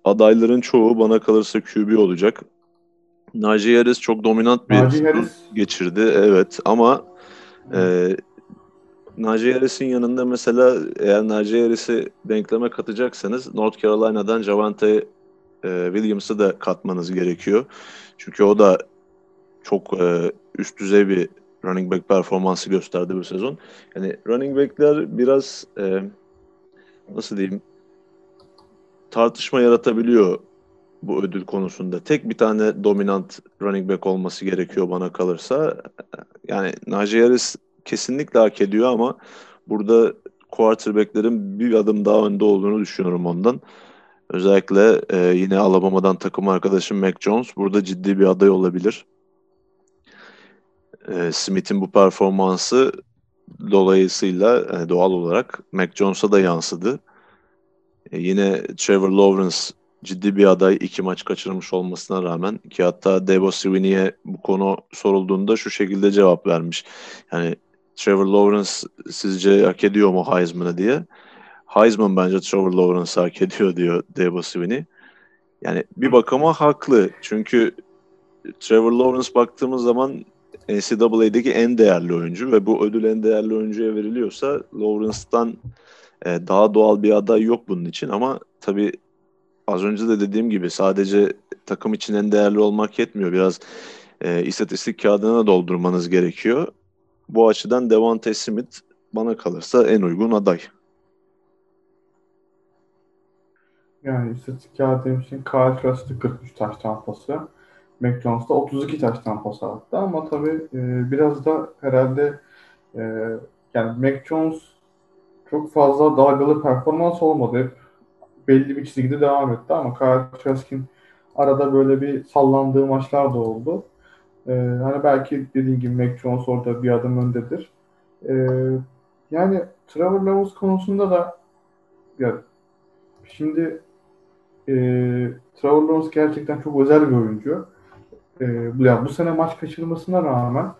adayların çoğu bana kalırsa QB olacak. Najee Harris çok dominant bir Najee Harris. geçirdi. Evet ama e, Najee Harris'in yanında mesela eğer Najee Harris'i denkleme katacaksanız North Carolina'dan Javante e, Williams'ı da katmanız gerekiyor. Çünkü o da çok e, üst düzey bir running back performansı gösterdi bu sezon. Yani running back'ler biraz e, nasıl diyeyim tartışma yaratabiliyor bu ödül konusunda. Tek bir tane dominant running back olması gerekiyor bana kalırsa. Yani Najee Harris kesinlikle hak ediyor ama burada quarterback'lerin bir adım daha önde olduğunu düşünüyorum ondan. Özellikle e, yine Alabama'dan takım arkadaşım Mac Jones burada ciddi bir aday olabilir. E, Smith'in bu performansı dolayısıyla e, doğal olarak Mac Jones'a da yansıdı. E, yine Trevor Lawrence ciddi bir aday iki maç kaçırmış olmasına rağmen ki hatta Debo Sweeney'e bu konu sorulduğunda şu şekilde cevap vermiş. Yani Trevor Lawrence sizce hak ediyor mu Heisman'ı diye. Heisman bence Trevor Lawrence hak ediyor diyor Debo Swinney. Yani bir bakıma haklı. Çünkü Trevor Lawrence baktığımız zaman NCAA'deki en değerli oyuncu ve bu ödül en değerli oyuncuya veriliyorsa Lawrence'dan e, daha doğal bir aday yok bunun için ama tabii az önce de dediğim gibi sadece takım için en değerli olmak yetmiyor. Biraz e, istatistik kağıdına doldurmanız gerekiyor. Bu açıdan Devontae Smith bana kalırsa en uygun aday. Yani istatistik kağıdı için Kyle Trask'ta 43 taş tampası. Jones'da 32 taş tampası attı ama tabii e, biraz da herhalde e, yani Mac Jones çok fazla dalgalı performans olmadı. Hep belli bir çizgide devam etti ama Kyle Trask'in arada böyle bir sallandığı maçlar da oldu. Ee, hani belki dediğim gibi Mac Jones orada bir adım öndedir. Ee, yani Trevor Lawrence konusunda da ya, şimdi e, Trevor Lawrence gerçekten çok özel bir oyuncu. E, yani bu sene maç kaçırmasına rağmen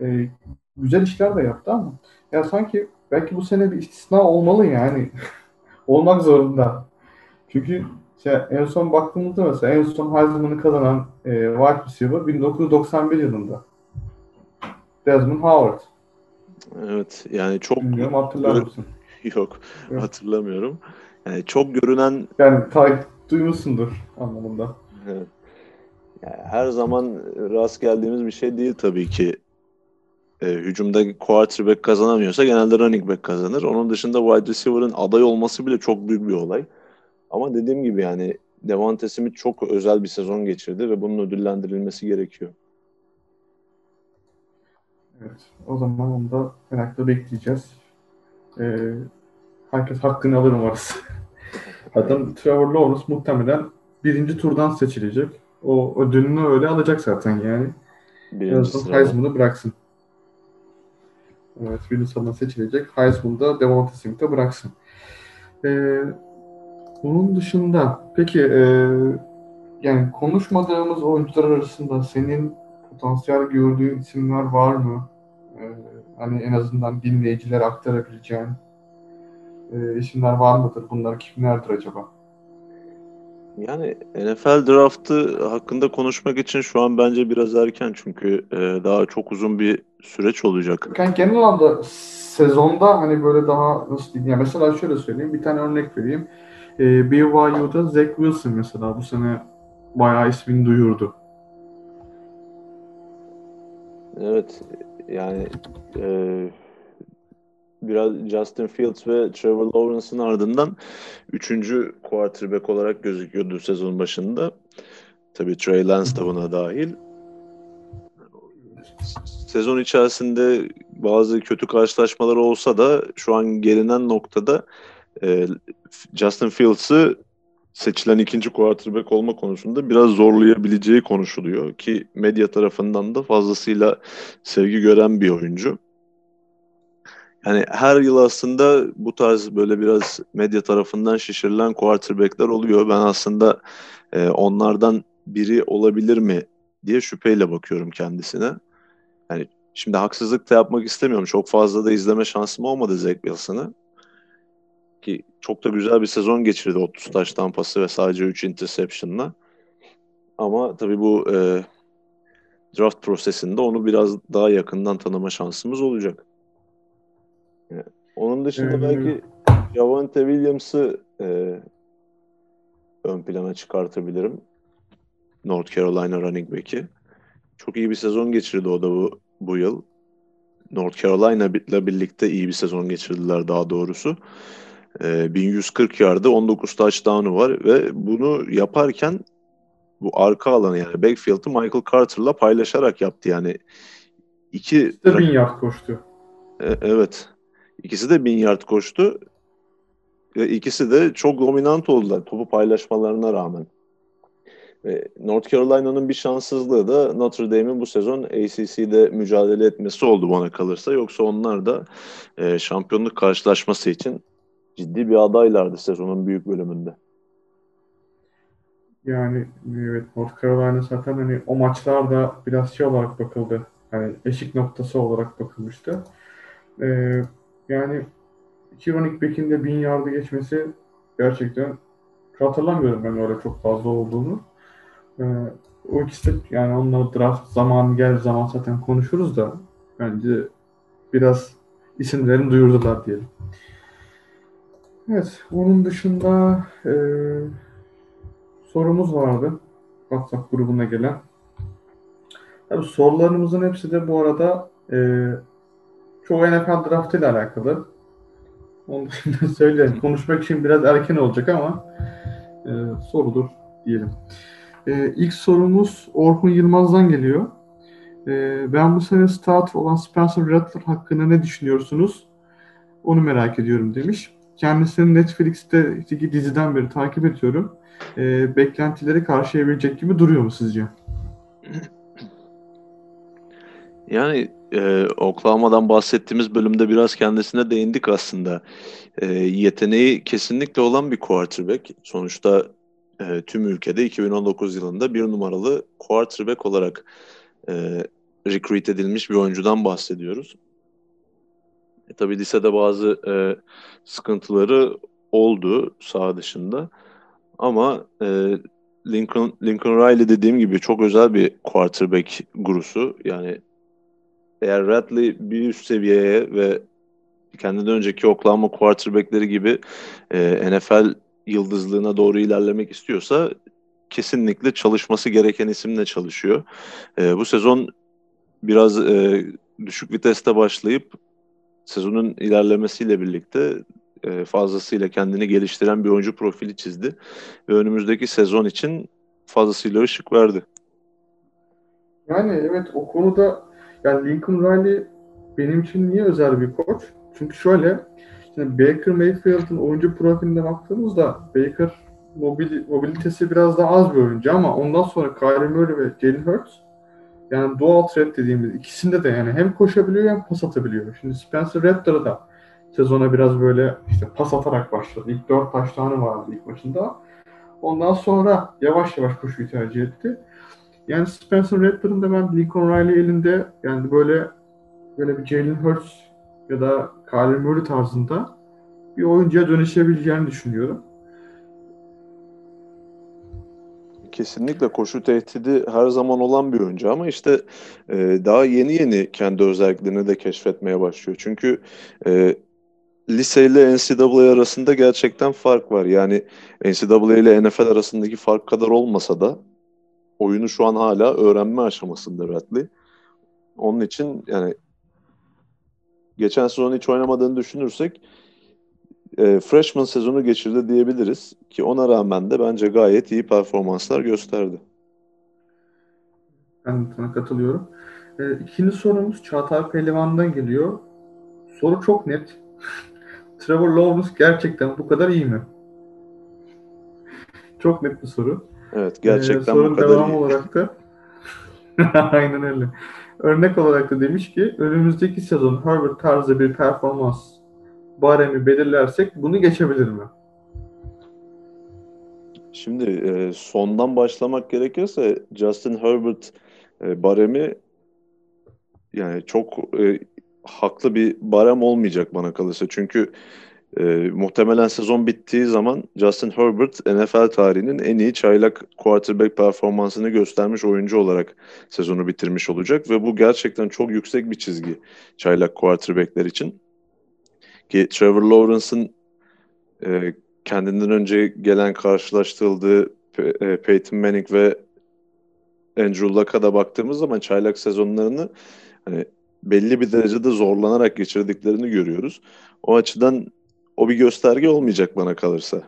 e, güzel işler de yaptı ama ya sanki belki bu sene bir istisna olmalı yani. Olmak zorunda. Çünkü işte en son baktığımızda mesela en son Heisman'ı kazanan e, wide receiver 1991 yılında. Desmond Howard. Evet yani çok Bilmiyorum hatırlar mısın? Yok evet. hatırlamıyorum. Yani çok görünen yani ta- duymuşsundur anlamında. Evet. Yani her zaman rast geldiğimiz bir şey değil tabii ki. E, hücumda quarterback kazanamıyorsa genelde running back kazanır. Onun dışında wide receiver'ın aday olması bile çok büyük bir olay. Ama dediğim gibi yani Devante Smith çok özel bir sezon geçirdi ve bunun ödüllendirilmesi gerekiyor. Evet. O zaman onu da merakla bekleyeceğiz. Ee, herkes hakkını alır umarız. Adam Trevor Lawrence muhtemelen birinci turdan seçilecek. O ödülünü öyle alacak zaten yani. Birinci Heisman'ı bıraksın. Evet, birinci sıradan seçilecek. Heisman'da Devonta Smith'e bıraksın. Ee, bunun dışında peki e, yani konuşmadığımız oyuncular arasında senin potansiyel gördüğün isimler var mı? Ee, hani en azından dinleyicilere aktarabileceğin e, isimler var mıdır? Bunlar kimlerdir acaba? Yani NFL draftı hakkında konuşmak için şu an bence biraz erken çünkü e, daha çok uzun bir süreç olacak. Yani genel anlamda sezonda hani böyle daha nasıl diyeyim? Yani mesela şöyle söyleyeyim, bir tane örnek vereyim. E, BYU'da Zach Wilson mesela bu sene bayağı ismini duyurdu. Evet, yani e, biraz Justin Fields ve Trevor Lawrence'ın ardından üçüncü quarterback olarak gözüküyordu sezon başında. Tabii Trey Lance da buna dahil. Sezon içerisinde bazı kötü karşılaşmalar olsa da şu an gelinen noktada e, Justin Fields'ı seçilen ikinci quarterback olma konusunda biraz zorlayabileceği konuşuluyor ki medya tarafından da fazlasıyla sevgi gören bir oyuncu. Yani her yıl aslında bu tarz böyle biraz medya tarafından şişirilen quarterback'ler oluyor. Ben aslında e, onlardan biri olabilir mi diye şüpheyle bakıyorum kendisine. Yani şimdi haksızlık da yapmak istemiyorum. Çok fazla da izleme şansım olmadı Zach Wilson'ı. Çok da güzel bir sezon geçirdi 30 taş tampası ve sadece 3 interception'la. Ama tabii bu e, draft prosesinde onu biraz daha yakından tanıma şansımız olacak. Yani onun dışında hmm. belki Javante Williams'ı e, ön plana çıkartabilirim. North Carolina running back'i. Çok iyi bir sezon geçirdi o da bu, bu yıl. North Carolina ile birlikte iyi bir sezon geçirdiler daha doğrusu. E, 1140 yardı 19 touchdown'u var ve bunu yaparken bu arka alanı yani backfield'ı Michael Carter'la paylaşarak yaptı yani. iki İşte bin yard koştu. E, evet. İkisi de bin yard koştu. Ve ikisi de çok dominant oldular topu paylaşmalarına rağmen. Ve North Carolina'nın bir şanssızlığı da Notre Dame'in bu sezon ACC'de mücadele etmesi oldu bana kalırsa. Yoksa onlar da e, şampiyonluk karşılaşması için ciddi bir adaylardı sezonun büyük bölümünde. Yani evet North Carolina zaten hani o maçlarda biraz şey olarak bakıldı. Hani eşik noktası olarak bakılmıştı. Ee, yani iki running back'in de bin yardı geçmesi gerçekten hatırlamıyorum ben öyle çok fazla olduğunu. Ee, o ikisi yani onunla draft zamanı gel zaman zaten konuşuruz da bence biraz isimlerini duyurdular diyelim. Evet, onun dışında e, sorumuz vardı WhatsApp grubuna gelen. Tabii sorularımızın hepsi de bu arada e, çoğu NFL draft ile alakalı. Onu da söyleyeyim. Konuşmak için biraz erken olacak ama e, sorudur diyelim. E, ilk sorumuz Orhun Yılmaz'dan geliyor. E, ben bu sene starter olan Spencer Rattler hakkında ne düşünüyorsunuz? Onu merak ediyorum demiş. Kendisini Netflix'teki diziden beri takip ediyorum. E, beklentileri karşılayabilecek gibi duruyor mu sizce? Yani e, Oklahoma'dan bahsettiğimiz bölümde biraz kendisine değindik aslında. E, yeteneği kesinlikle olan bir quarterback. Sonuçta e, tüm ülkede 2019 yılında bir numaralı quarterback olarak e, recruit edilmiş bir oyuncudan bahsediyoruz. E, tabii lisede bazı e, sıkıntıları oldu sağ dışında. Ama e, Lincoln, Lincoln Riley dediğim gibi çok özel bir quarterback gurusu. Yani eğer Radley bir üst seviyeye ve kendinden önceki Oklahoma quarterbackleri gibi e, NFL yıldızlığına doğru ilerlemek istiyorsa kesinlikle çalışması gereken isimle çalışıyor. E, bu sezon biraz e, düşük viteste başlayıp sezonun ilerlemesiyle birlikte e, fazlasıyla kendini geliştiren bir oyuncu profili çizdi. Ve önümüzdeki sezon için fazlasıyla ışık verdi. Yani evet o konuda yani Lincoln Riley benim için niye özel bir koç? Çünkü şöyle şimdi Baker Mayfield'ın oyuncu profiline baktığımızda Baker mobil, mobilitesi biraz daha az bir oyuncu ama ondan sonra Kyler Murray ve Jalen Hurts yani dual threat dediğimiz ikisinde de yani hem koşabiliyor hem pas atabiliyor. Şimdi Spencer Rattler da sezona biraz böyle işte pas atarak başladı. İlk dört taş tane vardı ilk maçında. Ondan sonra yavaş yavaş koşuyu tercih etti. Yani Spencer Rattler'ın da ben Lincoln Riley elinde yani böyle böyle bir Jalen Hurts ya da Kyler Murray tarzında bir oyuncuya dönüşebileceğini düşünüyorum. Kesinlikle koşu tehdidi her zaman olan bir oyuncu ama işte e, daha yeni yeni kendi özelliklerini de keşfetmeye başlıyor. Çünkü e, lise ile NCAA arasında gerçekten fark var. Yani NCAA ile NFL arasındaki fark kadar olmasa da oyunu şu an hala öğrenme aşamasında Radley. Onun için yani geçen sezon hiç oynamadığını düşünürsek e, freshman sezonu geçirdi diyebiliriz ki ona rağmen de bence gayet iyi performanslar gösterdi. Ben sana katılıyorum. E, ikinci sorumuz Çağatay Pehlivan'dan geliyor. Soru çok net. Trevor Lawrence gerçekten bu kadar iyi mi? Çok net bir soru. Evet gerçekten ee, bu kadar devam iyi. olarak da aynen öyle. Örnek olarak da demiş ki önümüzdeki sezon Herbert tarzı bir performans baremi belirlersek bunu geçebilir mi? Şimdi e, sondan başlamak gerekirse Justin Herbert e, baremi yani çok e, haklı bir barem olmayacak bana kalırsa. Çünkü e, muhtemelen sezon bittiği zaman Justin Herbert NFL tarihinin en iyi çaylak quarterback performansını göstermiş oyuncu olarak sezonu bitirmiş olacak ve bu gerçekten çok yüksek bir çizgi çaylak quarterbackler için. Ki Trevor Lawrence'ın e, kendinden önce gelen karşılaştırıldığı e, Peyton Manning ve Andrew Luck'a da baktığımız zaman çaylak sezonlarını hani belli bir derecede zorlanarak geçirdiklerini görüyoruz. O açıdan o bir gösterge olmayacak bana kalırsa.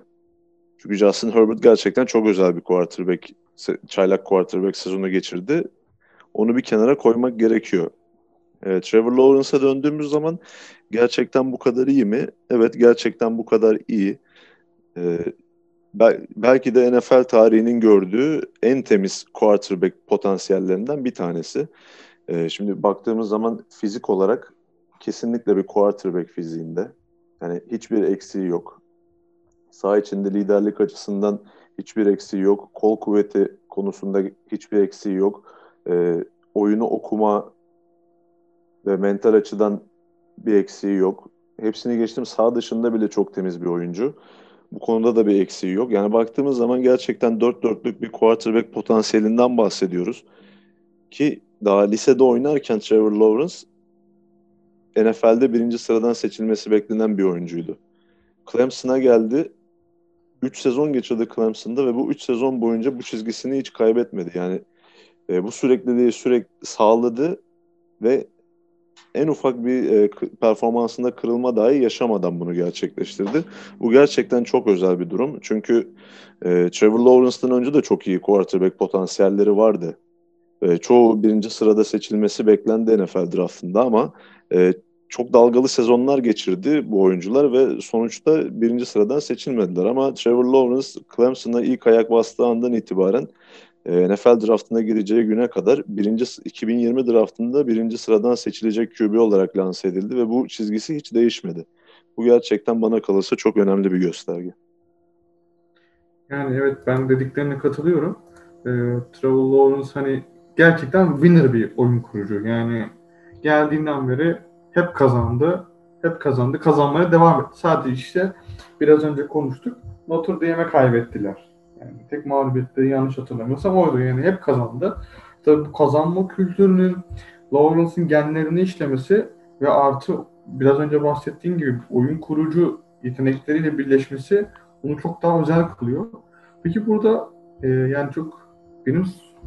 Çünkü Justin Herbert gerçekten çok özel bir quarterback, çaylak quarterback sezonu geçirdi. Onu bir kenara koymak gerekiyor. Evet, Trevor Lawrence'a döndüğümüz zaman gerçekten bu kadar iyi mi? Evet, gerçekten bu kadar iyi. Ee, belki de NFL tarihinin gördüğü en temiz quarterback potansiyellerinden bir tanesi. Ee, şimdi baktığımız zaman fizik olarak kesinlikle bir quarterback fiziğinde. Yani hiçbir eksiği yok. Sağ içinde liderlik açısından hiçbir eksiği yok. Kol kuvveti konusunda hiçbir eksiği yok. Ee, oyunu okuma ve mental açıdan bir eksiği yok. Hepsini geçtim sağ dışında bile çok temiz bir oyuncu. Bu konuda da bir eksiği yok. Yani baktığımız zaman gerçekten dört dörtlük bir quarterback potansiyelinden bahsediyoruz. Ki daha lisede oynarken Trevor Lawrence NFL'de birinci sıradan seçilmesi beklenen bir oyuncuydu. Clemson'a geldi. 3 sezon geçirdi Clemson'da ve bu 3 sezon boyunca bu çizgisini hiç kaybetmedi. Yani e, bu sürekliliği sürekli sağladı ve en ufak bir e, performansında kırılma dahi yaşamadan bunu gerçekleştirdi. Bu gerçekten çok özel bir durum. Çünkü e, Trevor Lawrence'dan önce de çok iyi quarterback potansiyelleri vardı. E, çoğu birinci sırada seçilmesi beklendi NFL draftında ama e, çok dalgalı sezonlar geçirdi bu oyuncular ve sonuçta birinci sıradan seçilmediler. Ama Trevor Lawrence Clemson'a ilk ayak bastığı andan itibaren e, NFL draftına gireceği güne kadar birinci 2020 draftında birinci sıradan seçilecek QB olarak lanse edildi ve bu çizgisi hiç değişmedi. Bu gerçekten bana kalırsa çok önemli bir gösterge. Yani evet ben dediklerine katılıyorum. Ee, Trevor Lawrence hani gerçekten winner bir oyun kurucu. Yani geldiğinden beri hep kazandı. Hep kazandı. Kazanmaya devam etti. Sadece işte biraz önce konuştuk. Notre Dame'e kaybettiler. Yani tek mağlubiyetleri yanlış hatırlamıyorsam oydu. Yani hep kazandı. Tabii bu kazanma kültürünün Lawrence'ın genlerine işlemesi ve artı biraz önce bahsettiğim gibi oyun kurucu yetenekleriyle birleşmesi onu çok daha özel kılıyor. Peki burada e, yani çok benim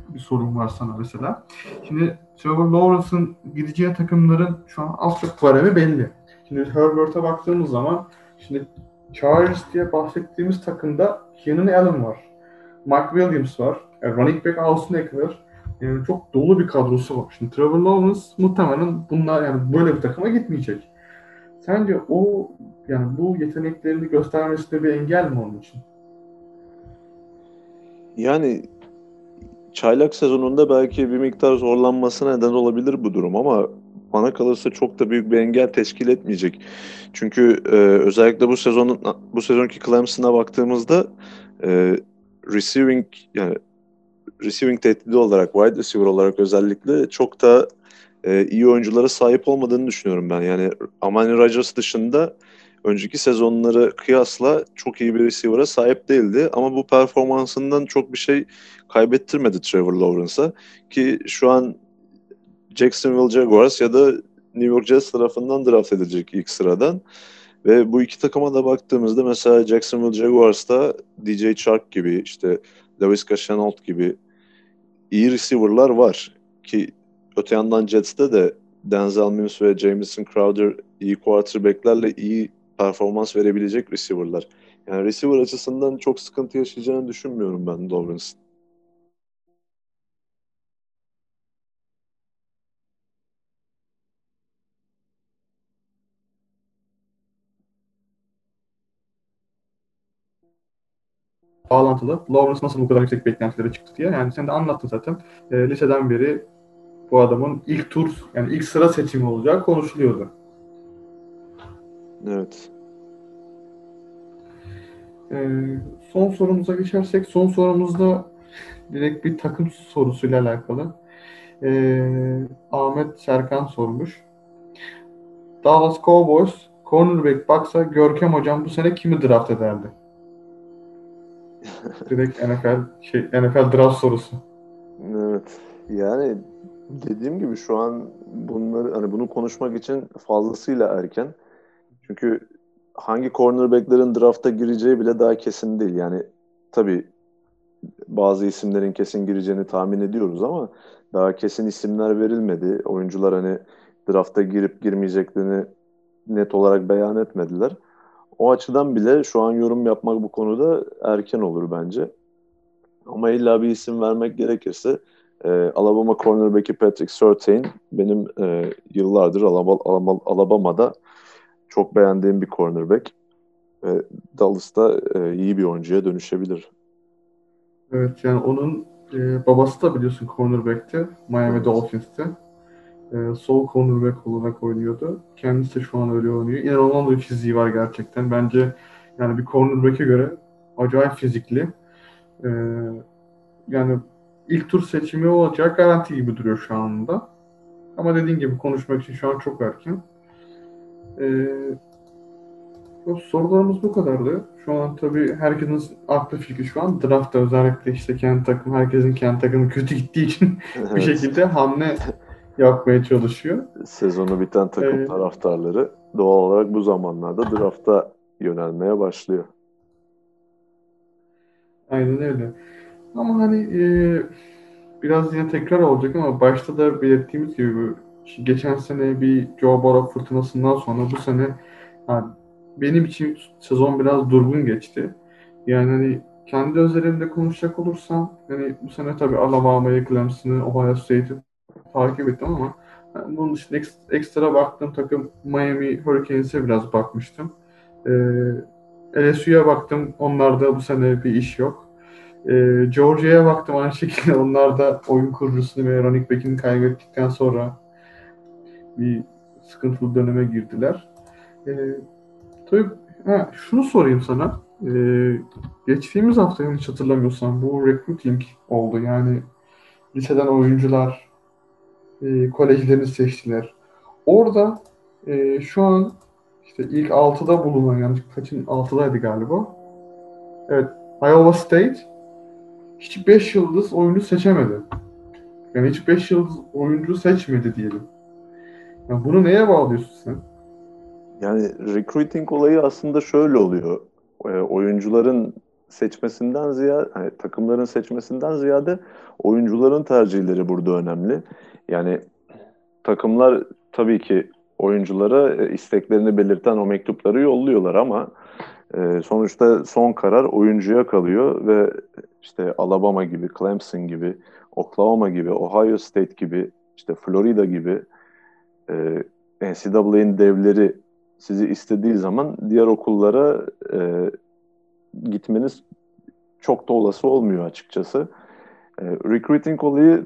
bir sorum var sana mesela. Şimdi Trevor Lawrence'ın gideceği takımların şu an az çok problemi belli. Şimdi Herbert'e baktığımız zaman şimdi Chargers diye bahsettiğimiz takımda Keenan Allen var. Mike Williams var. Yani running back Austin Eckler. Yani çok dolu bir kadrosu var. Şimdi Trevor Lawrence muhtemelen bunlar yani böyle bir takıma gitmeyecek. Sence o yani bu yeteneklerini göstermesinde bir engel mi onun için? Yani çaylak sezonunda belki bir miktar zorlanmasına neden olabilir bu durum ama bana kalırsa çok da büyük bir engel teşkil etmeyecek. Çünkü e, özellikle bu sezonun bu sezonki Clemson'a baktığımızda e, receiving yani receiving tehdidi olarak wide receiver olarak özellikle çok da e, iyi oyunculara sahip olmadığını düşünüyorum ben. Yani Amani Rodgers dışında önceki sezonları kıyasla çok iyi bir receiver'a sahip değildi. Ama bu performansından çok bir şey kaybettirmedi Trevor Lawrence'a. Ki şu an Jacksonville Jaguars ya da New York Jets tarafından draft edilecek ilk sıradan. Ve bu iki takıma da baktığımızda mesela Jacksonville Jaguars'ta DJ Chark gibi işte Laviska Shenault gibi iyi receiver'lar var. Ki öte yandan Jets'te de Denzel Mims ve Jameson Crowder iyi quarterback'lerle iyi performans verebilecek receiver'lar. Yani receiver açısından çok sıkıntı yaşayacağını düşünmüyorum ben Lawrence'ın. Bağlantılı. Lawrence nasıl bu kadar yüksek beklentilere çıktı diye. Yani sen de anlattın zaten. E, liseden beri bu adamın ilk tur yani ilk sıra seçimi olacağı konuşuluyordu. Evet. E, son sorumuza geçersek son sorumuzda direkt bir takım sorusuyla alakalı. E, Ahmet Serkan sormuş. Dallas Cowboys cornerback baksa Görkem hocam bu sene kimi draft ederdi? Direkt NFL şey NFL draft sorusu. Evet. Yani dediğim gibi şu an bunları hani bunu konuşmak için fazlasıyla erken. Çünkü hangi cornerback'lerin drafta gireceği bile daha kesin değil. Yani tabii bazı isimlerin kesin gireceğini tahmin ediyoruz ama daha kesin isimler verilmedi. Oyuncular hani drafta girip girmeyeceklerini net olarak beyan etmediler. O açıdan bile şu an yorum yapmak bu konuda erken olur bence. Ama illa bir isim vermek gerekirse e, Alabama cornerback'i Patrick Surtain benim e, yıllardır Alabama, Alabama'da çok beğendiğim bir cornerback. E, Dallas'ta e, iyi bir oyuncuya dönüşebilir. Evet yani onun e, babası da biliyorsun cornerback'ti Miami evet. Dolphins'te e, sol cornerback olarak oynuyordu. Kendisi de şu an öyle oynuyor. İnanılmaz bir fiziği var gerçekten. Bence yani bir cornerback'e göre acayip fizikli. E, yani ilk tur seçimi olacak garanti gibi duruyor şu anda. Ama dediğin gibi konuşmak için şu an çok erken. Ee, sorularımız bu kadardı. Şu an tabii herkesin aklı fikri şu an draftta özellikle işte kendi takım, herkesin kendi takımı kötü gittiği için bir şekilde hamle yapmaya çalışıyor. Sezonu biten takım ee, taraftarları doğal olarak bu zamanlarda drafta yönelmeye başlıyor. Aynen öyle. Ama hani e, biraz yine tekrar olacak ama başta da belirttiğimiz gibi geçen sene bir Joe Burrow fırtınasından sonra bu sene yani benim için sezon biraz durgun geçti. Yani hani kendi özelimde konuşacak olursam hani bu sene tabii Alabama'yı, Clemson'ı, Ohio State'i takip ettim ama yani bunun dışında ekstra baktığım takım Miami Hurricanes'e biraz bakmıştım. Ee, LSU'ya baktım. Onlarda bu sene bir iş yok. Ee, Georgia'ya baktım aynı şekilde. Onlar da oyun kurucusunu ve running back'ini kaybettikten sonra bir sıkıntılı döneme girdiler. Ee, tabii ha, şunu sorayım sana. Ee, geçtiğimiz hafta hiç hatırlamıyorsam bu recruiting oldu. Yani liseden oyuncular e, kolejlerini seçtiler. Orada e, şu an işte ilk 6'da bulunan yani kaçın 6'daydı galiba. Evet Iowa State hiç 5 yıldız oyuncu seçemedi. Yani hiç 5 yıldız oyuncu seçmedi diyelim. Yani bunu neye bağlıyorsun sen? Yani recruiting olayı aslında şöyle oluyor. E, oyuncuların seçmesinden ziyade, hani takımların seçmesinden ziyade oyuncuların tercihleri burada önemli. Yani takımlar tabii ki oyunculara e, isteklerini belirten o mektupları yolluyorlar ama e, sonuçta son karar oyuncuya kalıyor ve işte Alabama gibi, Clemson gibi, Oklahoma gibi, Ohio State gibi, işte Florida gibi e, NCAA'nin devleri sizi istediği zaman diğer okullara gitmeniz çok da olası olmuyor açıkçası. E, recruiting olayı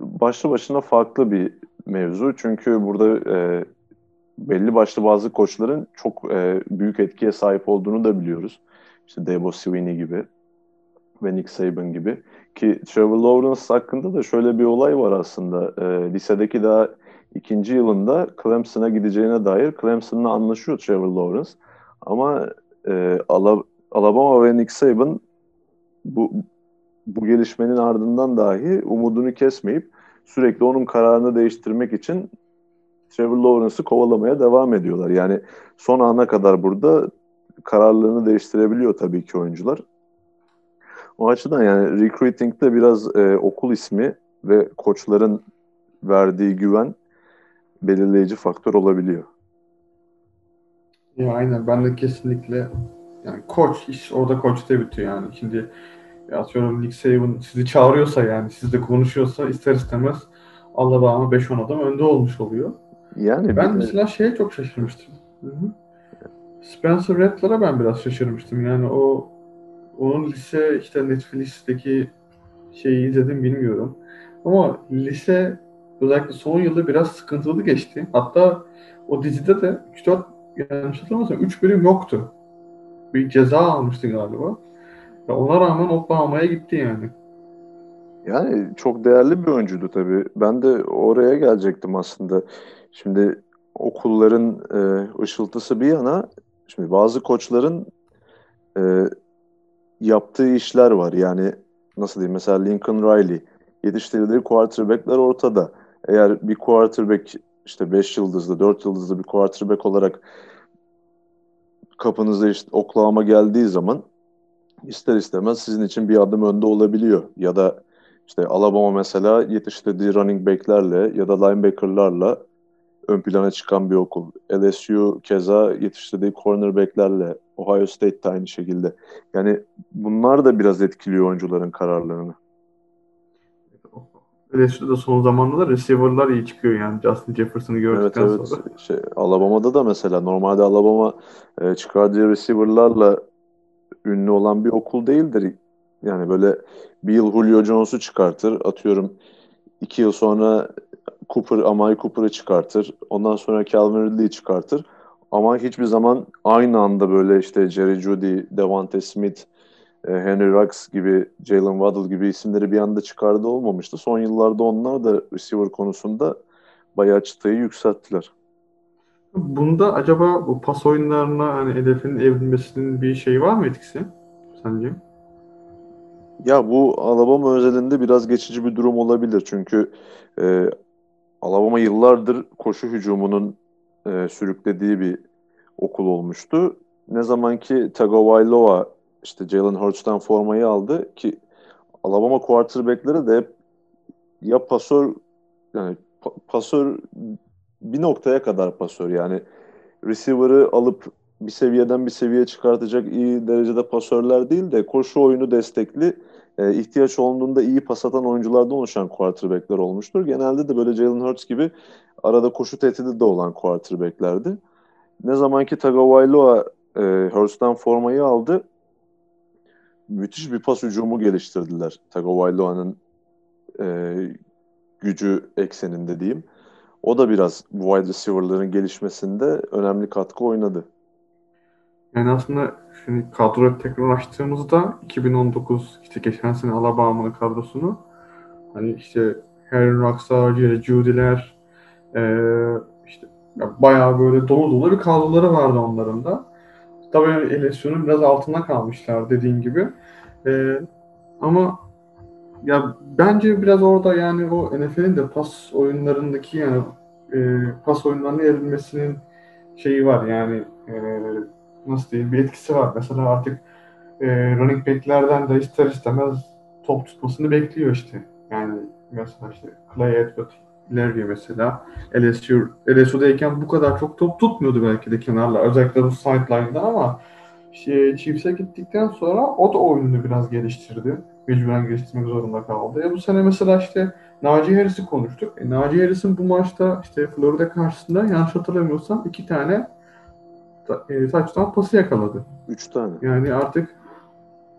başlı başına farklı bir mevzu. Çünkü burada e, belli başlı bazı koçların çok e, büyük etkiye sahip olduğunu da biliyoruz. İşte Dabo Swinney gibi ve Nick Saban gibi. Ki Trevor Lawrence hakkında da şöyle bir olay var aslında. E, lisedeki daha ikinci yılında Clemson'a gideceğine dair Clemson'la anlaşıyor Trevor Lawrence. Ama e, Alabama ve Nick Saban bu bu gelişmenin ardından dahi umudunu kesmeyip sürekli onun kararını değiştirmek için Trevor Lawrence'ı kovalamaya devam ediyorlar. Yani son ana kadar burada kararlarını değiştirebiliyor tabii ki oyuncular. O açıdan yani recruiting'de biraz e, okul ismi ve koçların verdiği güven belirleyici faktör olabiliyor. Ya aynen ben de kesinlikle yani koç iş orada koçta bitiyor yani. Şimdi atıyorum Nick Saban sizi çağırıyorsa yani sizle konuşuyorsa ister istemez Alabama 5-10 adam önde olmuş oluyor. Yani ben mesela de... şeye çok şaşırmıştım. Hı-hı. Spencer Rattler'a ben biraz şaşırmıştım. Yani o onun lise işte Netflix'teki şeyi izledim bilmiyorum. Ama lise özellikle son yılda biraz sıkıntılı geçti. Hatta o dizide de 3-4 yanlış hatırlamıyorsam 3 bölüm yoktu. Bir ceza almıştı galiba. Ve ona rağmen Oklahoma'ya gitti yani. Yani çok değerli bir oyuncuydu tabii. Ben de oraya gelecektim aslında. Şimdi okulların e, ışıltısı bir yana, şimdi bazı koçların e, yaptığı işler var. Yani nasıl diyeyim mesela Lincoln Riley yetiştirdiği quarterbackler ortada. Eğer bir quarterback işte 5 yıldızlı, 4 yıldızlı bir quarterback olarak kapınıza işte Oklahoma geldiği zaman ister istemez sizin için bir adım önde olabiliyor. Ya da işte Alabama mesela yetiştirdiği running backlerle ya da linebackerlarla ön plana çıkan bir okul. LSU keza yetiştirdiği cornerbacklerle, Ohio State de aynı şekilde. Yani bunlar da biraz etkiliyor oyuncuların kararlarını. LSU'da son zamanlarda receiver'lar iyi çıkıyor yani Justin Jefferson'ı gördükten evet, evet. sonra. Şey, Alabama'da da mesela normalde Alabama e, çıkardığı receiver'larla ünlü olan bir okul değildir. Yani böyle bir yıl Julio Jones'u çıkartır. Atıyorum iki yıl sonra Cooper, Amari Cooper'ı çıkartır. Ondan sonra Calvin Ridley'i çıkartır. Ama hiçbir zaman aynı anda böyle işte Jerry Judy, Devante Smith, Henry Ruggs gibi, Jalen Waddle gibi isimleri bir anda çıkardı olmamıştı. Son yıllarda onlar da receiver konusunda bayağı çıtayı yükselttiler. Bunda acaba bu pas oyunlarına hani hedefin evrilmesinin bir şeyi var mı etkisi sence? Ya bu Alabama özelinde biraz geçici bir durum olabilir. Çünkü e, Alabama yıllardır koşu hücumunun e, sürüklediği bir okul olmuştu. Ne zaman ki Tagovailoa işte Jalen Hurts'tan formayı aldı ki Alabama quarterback'leri de hep ya pasör yani pa- pasör bir noktaya kadar pasör yani receiver'ı alıp bir seviyeden bir seviye çıkartacak iyi derecede pasörler değil de koşu oyunu destekli e, ihtiyaç olduğunda iyi pas atan oyunculardan oluşan quarterbackler olmuştur. Genelde de böyle Jalen Hurts gibi arada koşu tehdidi de olan quarterbacklerdi. Ne zamanki Tagovailoa e, Hurts'tan formayı aldı müthiş bir pas hücumu geliştirdiler. Tagovailoa'nın e, gücü ekseninde diyeyim. O da biraz bu wide receiver'ların gelişmesinde önemli katkı oynadı. Yani aslında şimdi kadroyu tekrar açtığımızda 2019 işte geçen sene Alabama'nın kadrosunu hani işte Harry Rockstar, Judy'ler e, işte bayağı böyle dolu dolu bir kadroları vardı onların da. Tabii LSU'nun biraz altında kalmışlar dediğin gibi. E, ama ya bence biraz orada yani o NFL'in de pas oyunlarındaki yani e, pas oyunlarına evrilmesinin şeyi var yani e, nasıl diyeyim bir etkisi var. Mesela artık e, running back'lerden de ister istemez top tutmasını bekliyor işte. Yani mesela işte Clay Edward Larry mesela LSU, LSU'dayken bu kadar çok top tutmuyordu belki de kenarlar. Özellikle bu sideline'da ama şey, Chiefs'e gittikten sonra o da oyununu biraz geliştirdi. Mecburen geliştirmek zorunda kaldı. E bu sene mesela işte Naci Harris'i konuştuk. E, Naci Harris'in bu maçta işte Florida karşısında yanlış hatırlamıyorsam iki tane e, touchdown pası yakaladı. Üç tane. Yani artık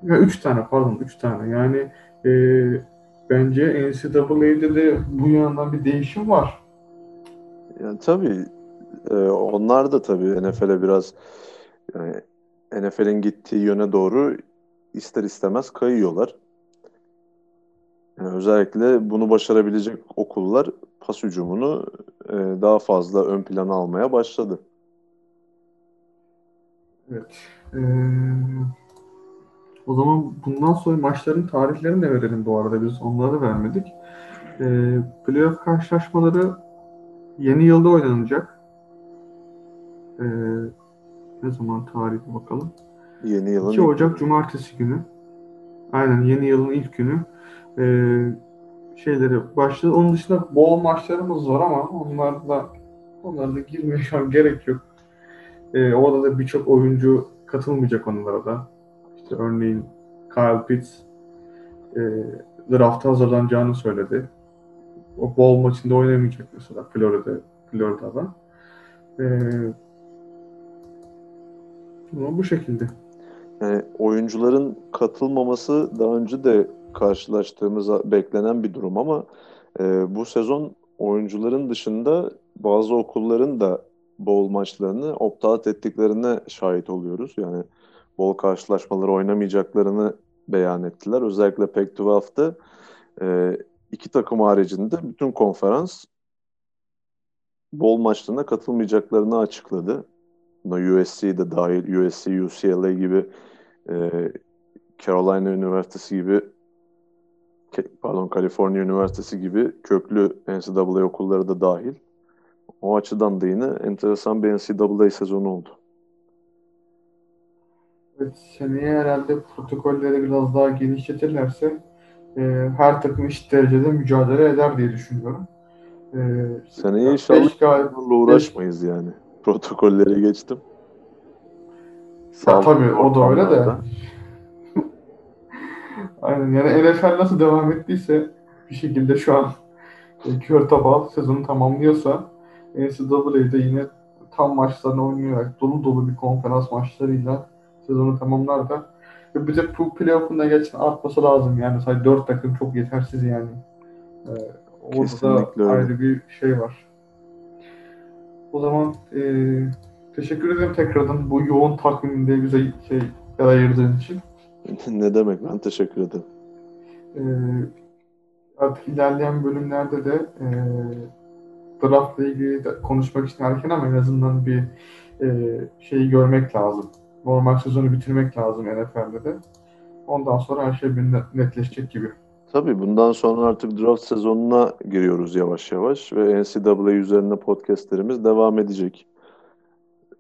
ya üç tane pardon üç tane. Yani e, bence NCAA'de de bu yandan bir değişim var. Yani tabii e, onlar da tabii NFL'e biraz yani NFL'in gittiği yöne doğru ister istemez kayıyorlar. Yani özellikle bunu başarabilecek okullar pas hücumunu e, daha fazla ön plana almaya başladı. Evet. Ee, o zaman bundan sonra maçların tarihlerini de verelim bu arada. Biz onları vermedik. Ee, playoff karşılaşmaları yeni yılda oynanacak. Ee, ne zaman tarihi bakalım. Yeni yılın 2 Ocak ilk... Cumartesi günü. Aynen yeni yılın ilk günü. Ee, şeyleri başladı. Onun dışında bol maçlarımız var ama onlar da onlara da girmeye şu an gerek yok. Ee, orada da birçok oyuncu katılmayacak onlara da. İşte örneğin Kyle Pitts e, drafta hazırlanacağını söyledi. O bol maçında oynamayacak mesela Florida Florida'da. Ama bu şekilde. Yani oyuncuların katılmaması daha önce de karşılaştığımız beklenen bir durum ama e, bu sezon oyuncuların dışında bazı okulların da bowl maçlarını opt-out ettiklerine şahit oluyoruz. Yani bowl karşılaşmaları oynamayacaklarını beyan ettiler. Özellikle Pac-12'de e, iki takım haricinde bütün konferans bowl maçlarına katılmayacaklarını açıkladı. Buna USC de dahil, USC, UCLA gibi e, Carolina Üniversitesi gibi pardon Kaliforniya Üniversitesi gibi köklü NCAA okulları da dahil. O açıdan da yine enteresan bir NCAA sezonu oldu. Evet, seneye herhalde protokolleri biraz daha genişletirlerse e, her takım eşit derecede mücadele eder diye düşünüyorum. E, seneye inşallah galip, uğraşmayız beş... yani. Protokolleri geçtim. Ya tabii o da öyle de. Aynen yani NFL nasıl devam ettiyse bir şekilde şu an e, kör tabal sezonu tamamlıyorsa NCAA'de yine tam maçlarını oynayarak dolu dolu bir konferans maçlarıyla sezonu tamamlar da bir de bu playoff'un da geçen artması lazım yani sadece dört takım çok yetersiz yani. Ee, orada Kesinlikle ayrı bir şey var. O zaman e, teşekkür ederim tekrardan bu yoğun takviminde bize şey ayırdığın için. ne demek ben teşekkür ederim. Ee, artık ilerleyen bölümlerde de e, draftla ilgili de konuşmak için erken ama en azından bir e, şeyi görmek lazım. Normal sezonu bitirmek lazım NFL'de de. Ondan sonra her şey bir netleşecek gibi. Tabii bundan sonra artık draft sezonuna giriyoruz yavaş yavaş ve NCAA üzerine podcastlerimiz devam edecek.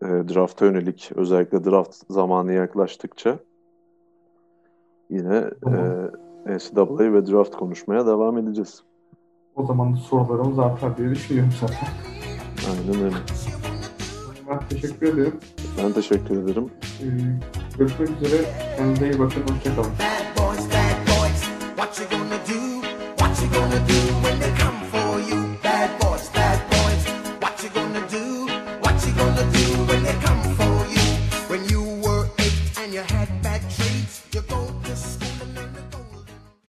E, drafta yönelik özellikle draft zamanı yaklaştıkça yine e, NCAA ve draft konuşmaya devam edeceğiz. O zaman sorularımız artar diye düşünüyorum zaten. Aynen öyle. Ben teşekkür ederim. Ben teşekkür ederim. Ee, görüşmek üzere. Kendinize iyi bakın. Hoşçakalın. Bad boys, bad boys, what you gonna do? What you gonna do?